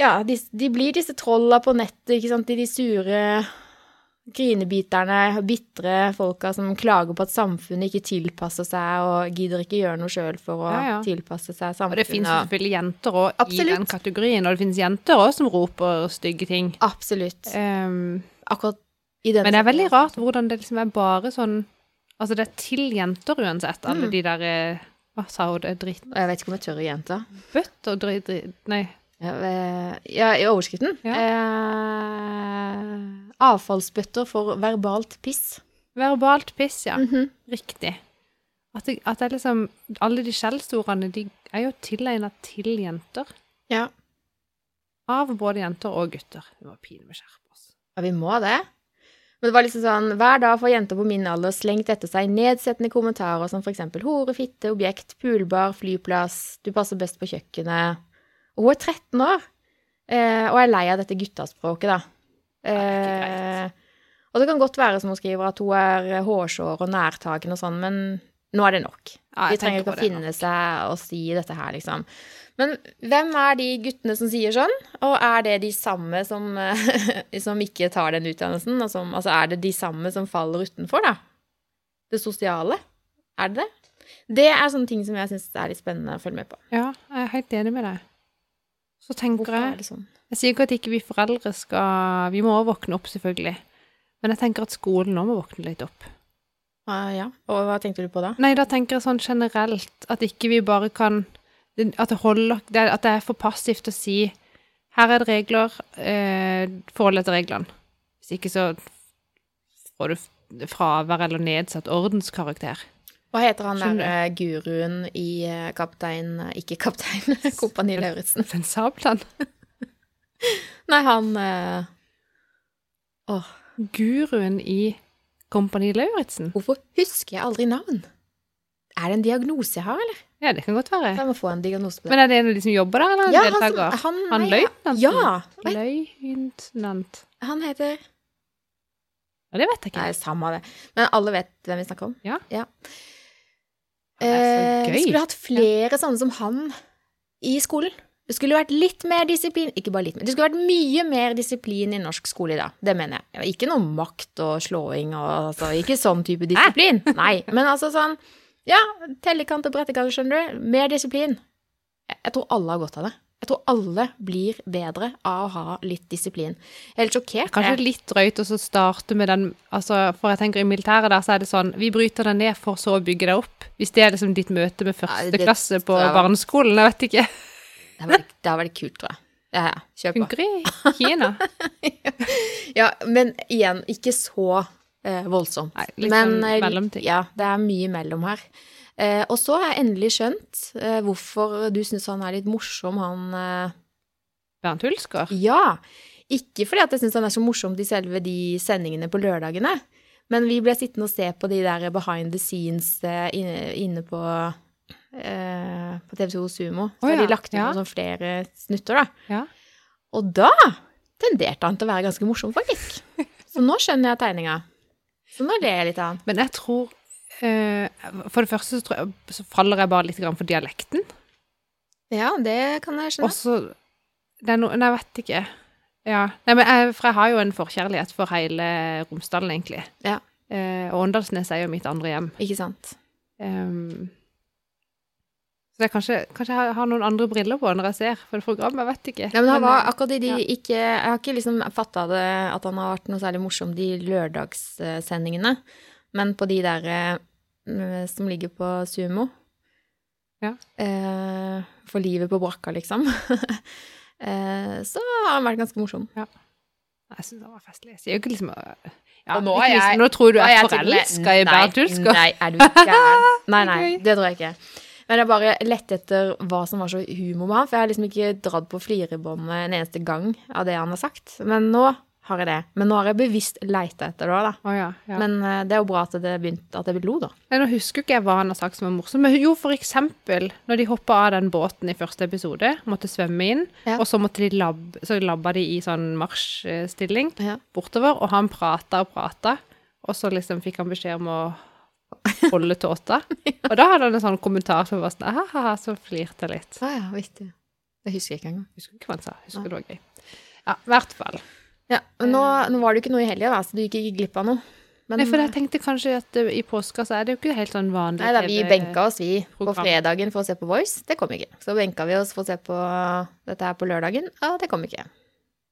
Ja, de, de blir disse trolla på nettet, ikke sant, de, de sure grinebiterne, bitre folka som klager på at samfunnet ikke tilpasser seg og gidder ikke gjøre noe sjøl for å Ja, ja. tilpasse seg samfunnet. Og det finnes selvfølgelig jenter òg i den kategorien, og det finnes jenter òg som roper stygge ting. Absolutt. Um, Akkurat i den men det er veldig rart hvordan det liksom er bare sånn Altså, det er til jenter uansett, alle Mm. de der eh, Hva sa hun, det er dritt... Jeg vet ikke om jeg tør å gjenta. Bøtt og dritt... dritt nei. Ja, eh, ja, i overskriften. Eh, avfallsbøtter for verbalt piss. Verbalt piss, ja. Mhm. Riktig. At det, at det liksom Alle de skjellsordene, de er jo tilegna til jenter. Ja. Av både jenter og gutter. Vi må pine med skjerpe oss. Ja, vi må det. Men det var liksom sånn, hver dag får jenter på min alder slengt etter seg nedsettende kommentarer som eksempel hore, fitte, objekt, poolbar, flyplass, du passer best på kjøkkenet. Og hun er 13 år, eh, og er lei av dette guttaspråket, da. Er Eh, og det kan godt være, som hun skriver, at hun er hårsår og nærtagende og sånn, men nå er det nok. Ja, De trenger ikke å finne nok. seg og si dette her, liksom. Men hvem er de guttene som sier sånn? Og er det de samme som, eh, som ikke tar den utdannelsen? Som, altså er det de samme som faller utenfor, da? Det sosiale? Er det det? Det er sånne ting som jeg syns er litt spennende å følge med på. Ja, jeg er helt enig med deg. Så tenker Hvorfor er jeg det sånn? Jeg sier ikke at ikke vi foreldre skal Vi må også våkne opp, selvfølgelig. Men jeg tenker at skolen òg må våkne litt opp. Uh, ja. Og hva tenkte du på da? Nei, da tenker jeg sånn generelt at ikke vi bare kan At det holder er- At det er for passivt å si her er det regler, eh, forhold etter reglene. Hvis ikke så får du fravær eller nedsatt ordenskarakter. Hva heter han der eh, guruen i eh, Kaptein Ikke Kaptein, Kompani Lauritzen. Men Sablan? Nei, han eh, Åh, Guruen i Kompani Lauritzen? hvorfor husker jeg aldri navn? Er det en diagnose jeg har, eller? Ja, det kan godt være. Jeg må få en diagnose på det. Men er det en av de som jobber der, eller Ja, han, deltaker? han, Han nei, løytnanten? Ja. Løytnant Han heter Ja, det vet jeg ikke. Nei, samme det. Men alle vet hvem vi snakker om. Ja. ja. Det er så Eh, gøy. Vi skulle hatt flere sånne som han i skolen. Det skulle vært litt mer disiplin Ikke bare litt mer, det skulle vært mye mer disiplin i norsk skole i dag. Det mener jeg. Ikke noe makt og slåing og altså, Ikke sånn type disiplin. Nei, men altså sånn Ja, tellekant og brettekant, skjønner du. Mer disiplin. Jeg, tror alle har godt av det. Jeg tror alle blir bedre av å ha litt disiplin. Jeg er helt sjokkert. Kanskje litt drøyt å starte med den altså, For jeg tenker i militæret der så er det sånn Vi bryter deg ned for så å bygge deg opp. Hvis det er liksom ditt møte med første klasse på barneskolen, jeg vet ikke. Det hadde vært, vært kult, tror jeg. Ja, ja. Kjør på. Hungry Kina. Ja, men igjen, ikke så eh, voldsomt. Nei, litt men, sånn eh, mellomting. Ja, det er mye mellom her. Eh, og så har jeg endelig skjønt eh, hvorfor du syns han er litt morsom, han eh, Bernt Hulsker. Ja! Ikke fordi jeg syns han er så morsom i selve de sendingene på lørdagene, men vi ble sittende og se på de der behind the scenes eh, inne på eh, på TV2 Sumo. Så har ja, de lagt ut ja. sånn flere snutter, da. Ja. Og da tenderte han til å være ganske morsom, faktisk. Så nå skjønner jeg tegninga. Så nå ler jeg litt av han. Men jeg tror eh, For det første så, tror jeg, så faller jeg bare litt grann for dialekten. Ja, det kan jeg skjønne. Og så Det er noe Nei, jeg vet ikke. Ja. Nei, men jeg, for jeg har jo en forkjærlighet for hele Romsdalen, egentlig. Ja. Eh, og Åndalsnes er jo mitt andre hjem. Ikke sant? Ehm, så det er kanskje, kanskje jeg har noen andre briller på når jeg ser på det programmet, jeg vet ikke. Ja, men han var eh, akkurat i de ja. ikke Jeg har ikke liksom fatta det at han har vært noe særlig morsom de lørdagssendingene, men på de der eh, som ligger på Sumo Ja. eh, For livet på brakka, liksom. eh, så har han vært ganske morsom. Jeg syns han var festlig. Jeg sier jo ikke liksom øh, ja, Og nå er jeg- liksom, Nå tror du jeg er forelska i Bernt Hulsker. Nei, er du gæren? Nei, nei, det tror jeg ikke. Men jeg bare lette etter hva som var så humor med han, for jeg har liksom ikke dratt på flirebåndet en eneste gang av det han har sagt. Men nå har jeg det. Men nå har jeg bevisst leita etter det òg, da. Oh, ja. ja. Men uh, det er jo bra at det begynte at jeg lo, da. Nei, nå husker ikke jeg hva han har sagt som er morsomt, men jo, for eksempel, når de hoppa av den båten i første episode, måtte svømme inn, Ja. og så måtte de labbe, så labba de i sånn marsjstilling bortover, og han prata og prata, og så liksom fikk han beskjed om å holde tåta. Og da hadde han en sånn kommentar som var sånn, «Ahaha», så flirte jeg litt. Å ja, vittig. Det husker jeg ikke engang. Husker ikke hva han sa, husker det var gøy. Ja, i hvert fall. Ja, men nå, nå var det jo ikke noe i helga, så du gikk ikke glipp av noe. Men, Nei, for jeg tenkte kanskje at eh, i påska så er det jo ikke helt sånn vanlig. Nei da, vi benka oss, vi, på fredagen for å se på Voice. Det kom ikke. Så benka vi oss for å se på dette her på lørdagen. og det kom ikke.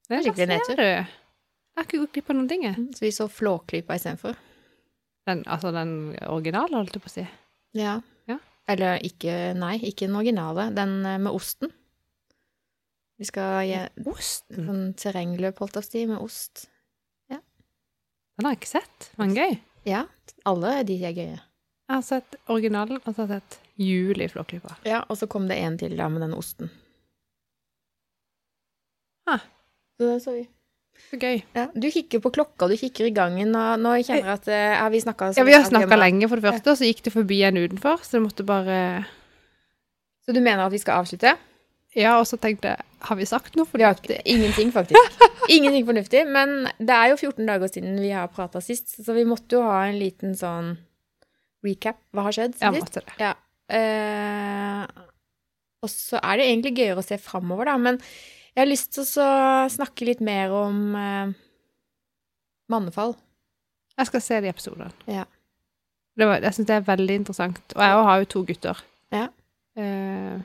Det er skikkelig skikkelig nedtur. Jeg har ikke gått glipp av noen ting, jeg. Så vi så Flåklypa istedenfor. Den, altså den originale, holdt jeg på å si. Ja. Ja. Eller ikke Nei, ikke den originale. Den eh, med osten. Vi skal gi Osten? sånn terrengløp, holdt jeg på å si, med ost. Den har jeg ikke sett. Var den gøy? Ja. Alle de er gøye. Jeg har sett originalen, og så har jeg sett Jul i Flåklypa. Ja, og så kom det en til da med den osten. Ah. Så det så vi. Så gøy. Ja, du kikker på klokka, du kikker i gangen, og nå kjenner jeg at ja, vi snakka Ja, vi har snakka lenge, for det første, og så gikk det forbi en utenfor, så det måtte bare Så du mener at vi skal avslutte? Ja, og så tenkte jeg Har vi sagt noe fornuftig? Ja, ingenting, faktisk. Ingenting fornuftig. Men det er jo 14 dager siden vi har prata sist, så vi måtte jo ha en liten sånn recap. Hva har skjedd Ja, siden sist? måtte det. Ja. Eh, og så er det egentlig gøyere å se framover, da. Men jeg har lyst til å snakke litt mer om eh, mannefall. Jeg skal se de episodene. Ja. Det var, jeg syns det er veldig interessant. Og jeg har jo to gutter. Ja. Eh,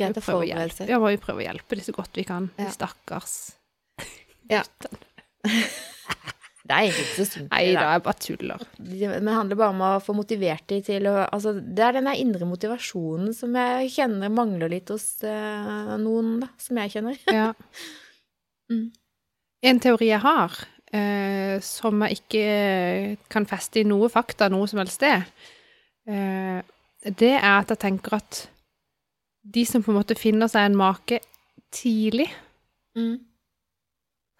Greit å forberede seg. Ja, må vi prøve å hjelpe dem så godt vi kan. Ja. Stakkars stakkars. Det er egentlig ikke så sunt. Nei da, jeg bare tuller. Det handler bare om å få motivert de til å Altså, det er den der indre motivasjonen som jeg kjenner mangler litt hos uh, noen, da. Som jeg kjenner. Ja. Mm. En teori jeg har, uh, som jeg ikke kan feste i noe fakta noe som helst sted, uh, det er at jeg tenker at de som på en måte finner seg en make tidlig Mm.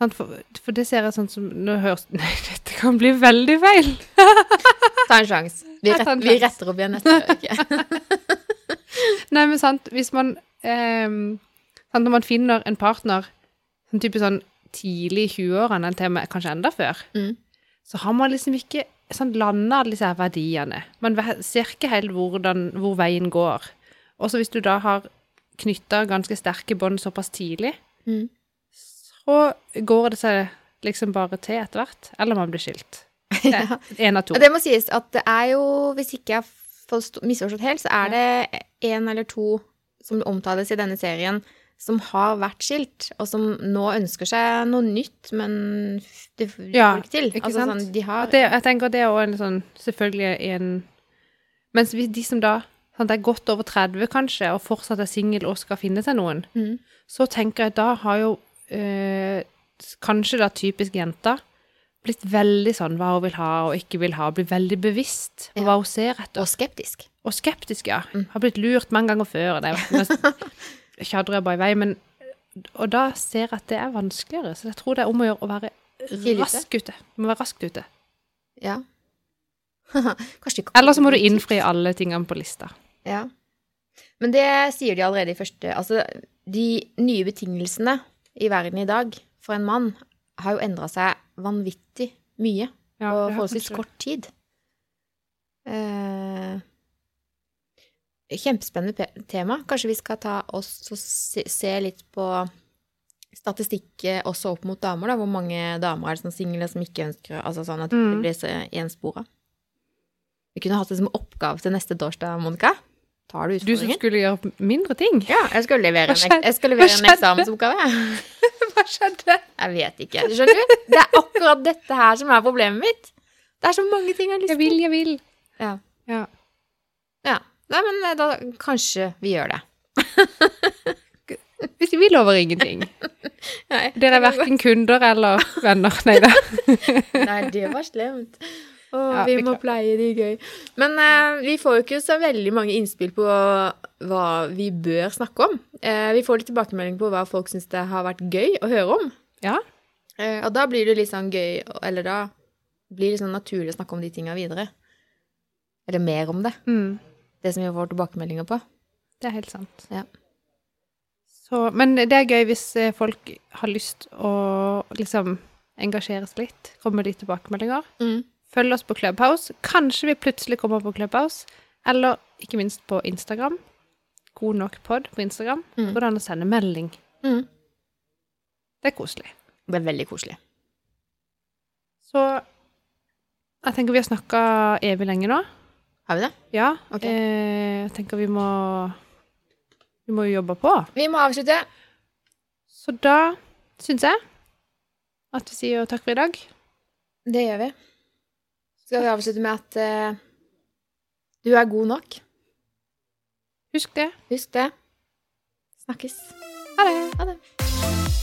For, for det ser jeg sånn som Nå høres Nei, dette kan bli veldig feil. Ta en sjanse. Vi, rett, vi retter opp igjen neste uke. Nei, men sant, hvis man eh, sant, Når man finner en partner sånn type sånn tidlig i 20-årene, eller til og med kanskje enda før, Mm. så har man liksom ikke sånn landa disse verdiene. Man ser ikke helt hvordan, hvor veien går. Og så hvis du da har knytta ganske sterke bånd såpass tidlig, Mm. Så går det seg liksom bare til etter hvert. Eller man blir skilt. Ja. En av to. Det må sies at det er jo, hvis ikke jeg har misforstått helt, så er det en eller to som omtales i denne serien, som har vært skilt, og som nå ønsker seg noe nytt, men det får Ja, ikke til. ikke altså? Sånn, de har det, jeg tenker det er også en sånn Selvfølgelig en Mens de som da sant, er godt over 30 kanskje, og fortsatt er singel og skal finne seg noen, Mm. så tenker jeg da har jo eh, kanskje da typisk jenta blitt veldig sånn hva hun vil ha og ikke vil ha, blitt veldig bevisst på Ja. hva hun ser etter. Og skeptisk. Og skeptisk, ja. Mm. Har blitt lurt mange ganger før. Det er tjadrer jeg bare i vei, men Og da ser jeg at det er vanskeligere, så jeg tror det er om å gjøre å være rask ute. Du må være raskt ute. Ja. Eller så må du innfri alle tingene på lista. Ja. Men det sier de allerede i første Altså, de nye betingelsene i verden i dag for en mann har jo endra seg vanvittig mye Ja, på forholdsvis kort tid. Eh, kjempespennende tema. Kanskje vi skal ta oss og se, litt på statistikk også opp mot damer, da. Hvor mange damer er det som single som ikke ønsker Altså sånn at det Mm. blir så enspora. Vi kunne hatt det som oppgave til neste torsdag, Monica. Tar du utfordringen? Du som skulle gjøre mindre ting. Ja, jeg skal levere jeg skal levere en eksamensoppgave. Hva skjedde? Jeg vet ikke. Skjønner du? Det er akkurat dette her som er problemet mitt. Det er så mange ting jeg har lyst Jeg vil, jeg vil. Ja. Ja. ja. Nei, men eh, da kanskje vi gjør det. Hvis vi lover ingenting. Nei, Dere er verken kunder eller venner. Nei da. Nei, det var slemt. Å, Ja, vi må klar- pleie de gøy. Men eh, vi får jo ikke så veldig mange innspill på hva vi bør snakke om. Eh, vi får litt tilbakemelding på hva folk syns det har vært gøy å høre om. Ja. Eh, og da blir det litt sånn gøy, eller da blir det sånn naturlig å snakke om de tinga videre. Eller mer om det. Mm. Det som vi får tilbakemeldinger på. Det er helt sant. Ja. Så, men det er gøy hvis eh, folk har lyst å liksom engasjere seg litt. Komme med litt tilbakemeldinger. Mm. Følg oss på Clubhouse. Kanskje vi plutselig kommer på Clubhouse. Eller ikke minst på Instagram. God nok pod på Instagram. Mm. Går det an å sende melding. Mm. Det er koselig. Det er veldig koselig. Så jeg tenker vi har snakka evig lenge nå. Har vi det? Ja. Okay. Eh, jeg tenker vi må Vi må jo jobbe på. Vi må avslutte. Så da syns jeg at vi sier takk for i dag. Det gjør vi. Skal vi avslutte med at uh, du er god nok? Husk det. Husk det. Snakkes. Ha det. Ha det.